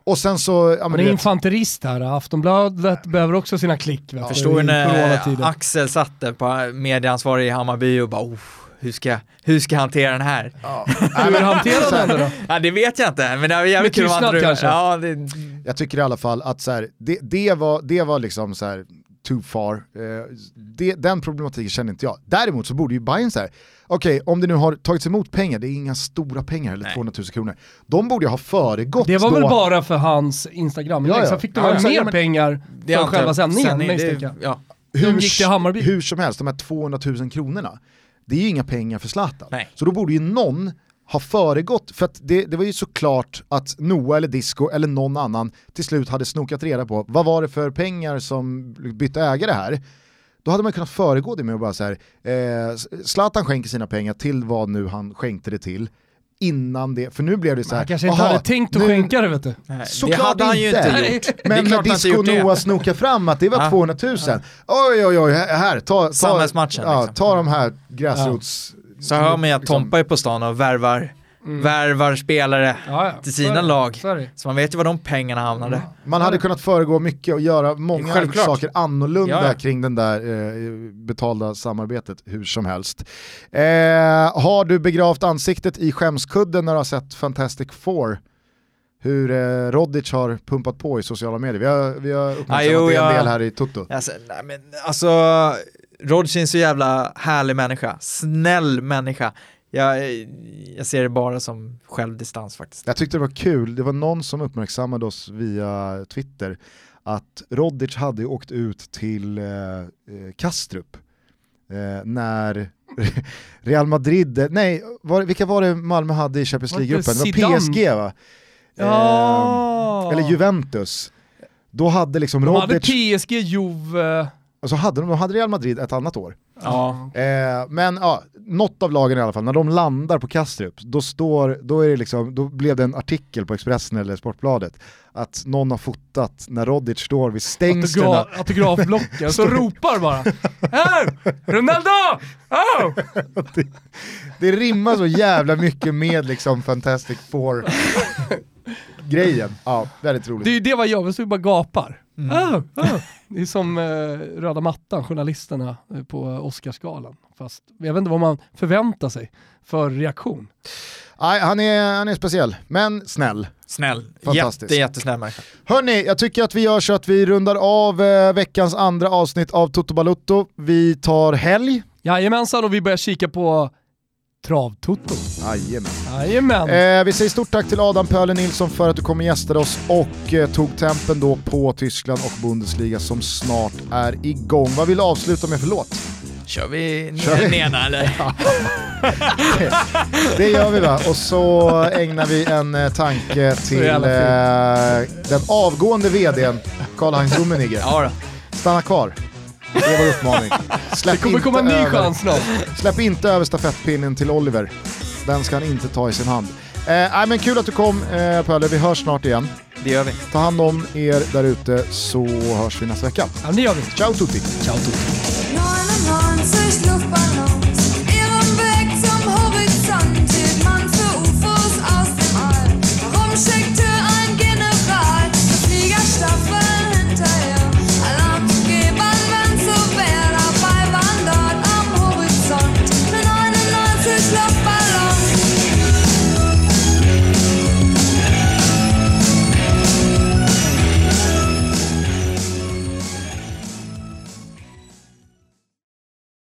Speaker 2: och sen så, ja men
Speaker 1: Han är infanterist här, Aftonbladet behöver också sina klick. vet
Speaker 3: Förstår du när. Axel satt där på medieansvarig i Hammarby och bara "Oh, hur ska, hur ska jag hantera den här?
Speaker 2: ja,
Speaker 1: Hur hanterar han det då?
Speaker 3: Ja, det vet jag inte, men det var jävligt kul om
Speaker 1: kanske?
Speaker 3: Ja, det,
Speaker 2: jag tycker i alla fall att så här, det, det, var, det var liksom så här too far, eh, det, den problematiken känner inte jag. Däremot så borde ju Bayern så här, okej om det nu har tagits emot pengar, det är inga stora pengar eller
Speaker 3: Nej.
Speaker 2: 200 000 kronor, de borde ju ha föregått
Speaker 1: Det var
Speaker 2: då.
Speaker 1: väl bara för hans Instagram,
Speaker 2: Ja, ja.
Speaker 1: Sen fick de
Speaker 2: Ja,
Speaker 1: mer
Speaker 2: ja, men-
Speaker 1: pengar
Speaker 3: det
Speaker 1: för själva sändningen
Speaker 3: Sändning,
Speaker 1: misstänker
Speaker 3: det,
Speaker 1: jag.
Speaker 3: ja.
Speaker 1: De gick till Hammarby.
Speaker 2: hur som helst, de här 200 000 kronorna, det är ju inga pengar för Zlatan.
Speaker 3: Nej.
Speaker 2: Så då borde ju någon ha föregått, för att det, det var ju såklart att Noah eller Disco eller någon annan till slut hade snokat reda på vad var det för pengar som bytte ägare här. Då hade man kunnat föregå det med att bara så här, eh, Zlatan skänker sina pengar till vad nu han skänkte det till innan det, för nu blev det så här,
Speaker 1: Han kanske inte
Speaker 2: aha,
Speaker 1: hade tänkt att
Speaker 2: nu-
Speaker 1: skänka det vet du.
Speaker 3: Nej,
Speaker 2: Såklart
Speaker 3: det hade han ju
Speaker 2: inte.
Speaker 3: gjort.
Speaker 2: Men när Disco. Noah snokar fram att det var
Speaker 3: Ja.
Speaker 2: 200 000, oj oj oj, här, ta, ta,
Speaker 3: Samhällsmatchen,
Speaker 2: ja,
Speaker 3: liksom.
Speaker 2: ta de här gräsrots...
Speaker 3: Så hör man ju att
Speaker 2: liksom-
Speaker 3: Tompa är på stan och värvar,
Speaker 1: Mm.
Speaker 3: värvar spelare
Speaker 1: Ja, ja.
Speaker 3: till sina
Speaker 1: det.
Speaker 3: lag.
Speaker 1: Det.
Speaker 3: Så man vet ju var de pengarna hamnade.
Speaker 2: Man hade kunnat föregå mycket och göra många
Speaker 3: Självklart.
Speaker 2: saker annorlunda
Speaker 3: Ja,
Speaker 2: kring den där eh, betalda samarbetet hur som helst. Eh, har du begravt ansiktet i skämskudden när du har sett Fantastic Four? Hur eh, Rodic har pumpat på i sociala medier. Vi har, vi har uppmärksammat
Speaker 3: Ah, jo,
Speaker 2: det en del här i Toto.
Speaker 3: Alltså, nej, men, alltså Rodgers är en så jävla härlig människa, snäll människa. Jag, jag ser det bara som självdistans faktiskt.
Speaker 2: Jag tyckte det var kul, det var någon som uppmärksammade oss via Twitter att Rodic hade åkt ut till eh, eh, Kastrup eh, när Real Madrid, nej, var, vilka var det Malmö hade i Champions League-gruppen? Det var? PSG va?
Speaker 1: Ja.
Speaker 2: Eh, eller Juventus. Då hade liksom
Speaker 1: De hade
Speaker 2: Rodic,
Speaker 1: PSG, Juve...
Speaker 2: och så hade de, de hade Real Madrid ett annat år.
Speaker 3: Ja.
Speaker 2: Eh, men ja, något av lagen i alla fall, när de landar på Kastrup, då, står, då, är det liksom, då blev det en artikel på Expressen eller Sportbladet att någon har fotat när Rodic står vid stängslen.
Speaker 1: Autograf, autografblocken, så ropar bara Här! Ronaldo! Oh!
Speaker 2: det, det rimmar så jävla mycket med liksom Fantastic Four grejen. Ja, väldigt roligt.
Speaker 1: Det är ju det vad jag gör, så vi bara gapar.
Speaker 3: Mm.
Speaker 1: Oh, oh. Det är som eh, röda mattan, journalisterna eh, på Oscarsgalan. Fast jag vet inte vad man förväntar sig för reaktion.
Speaker 2: Nej, han, är, han är speciell, men snäll.
Speaker 3: Snäll,
Speaker 2: Fantastisk.
Speaker 3: jätte, jättesnäll människa.
Speaker 2: Hörni, jag tycker att vi gör så att vi rundar av eh, veckans andra avsnitt av Toto Balutto. Vi tar helg.
Speaker 1: Jajamensan, och vi börjar kika på Travtoto.
Speaker 2: Jajamän.
Speaker 1: Jajamän.
Speaker 2: Eh, vi säger stort tack till Adam Pöhle Nilsson för att du kom och gästade oss och eh, tog tempen då på Tyskland och Bundesliga som snart är igång. Vad vill du avsluta med för låt?
Speaker 3: Kör vi
Speaker 2: Kör vi?
Speaker 3: den ena eller?
Speaker 2: Det gör vi va? Och så ägnar vi en eh, tanke till eh, den avgående vdn Karl-Heinz Rummenigge.
Speaker 3: Ja.
Speaker 2: Stanna kvar. Det är vår uppmaning. Släpp
Speaker 1: det kommer komma en ny
Speaker 2: över-
Speaker 1: chans snart.
Speaker 2: Släpp inte över stafettpinnen till Oliver. Den ska han inte ta i sin hand. Eh, men kul att du kom eh, Pölle, vi hörs snart igen.
Speaker 3: Det gör vi.
Speaker 2: Ta hand om er där ute så hörs vi nästa vecka.
Speaker 1: Ja, det gör vi.
Speaker 2: Ciao tutti!
Speaker 1: Ciao
Speaker 4: Luft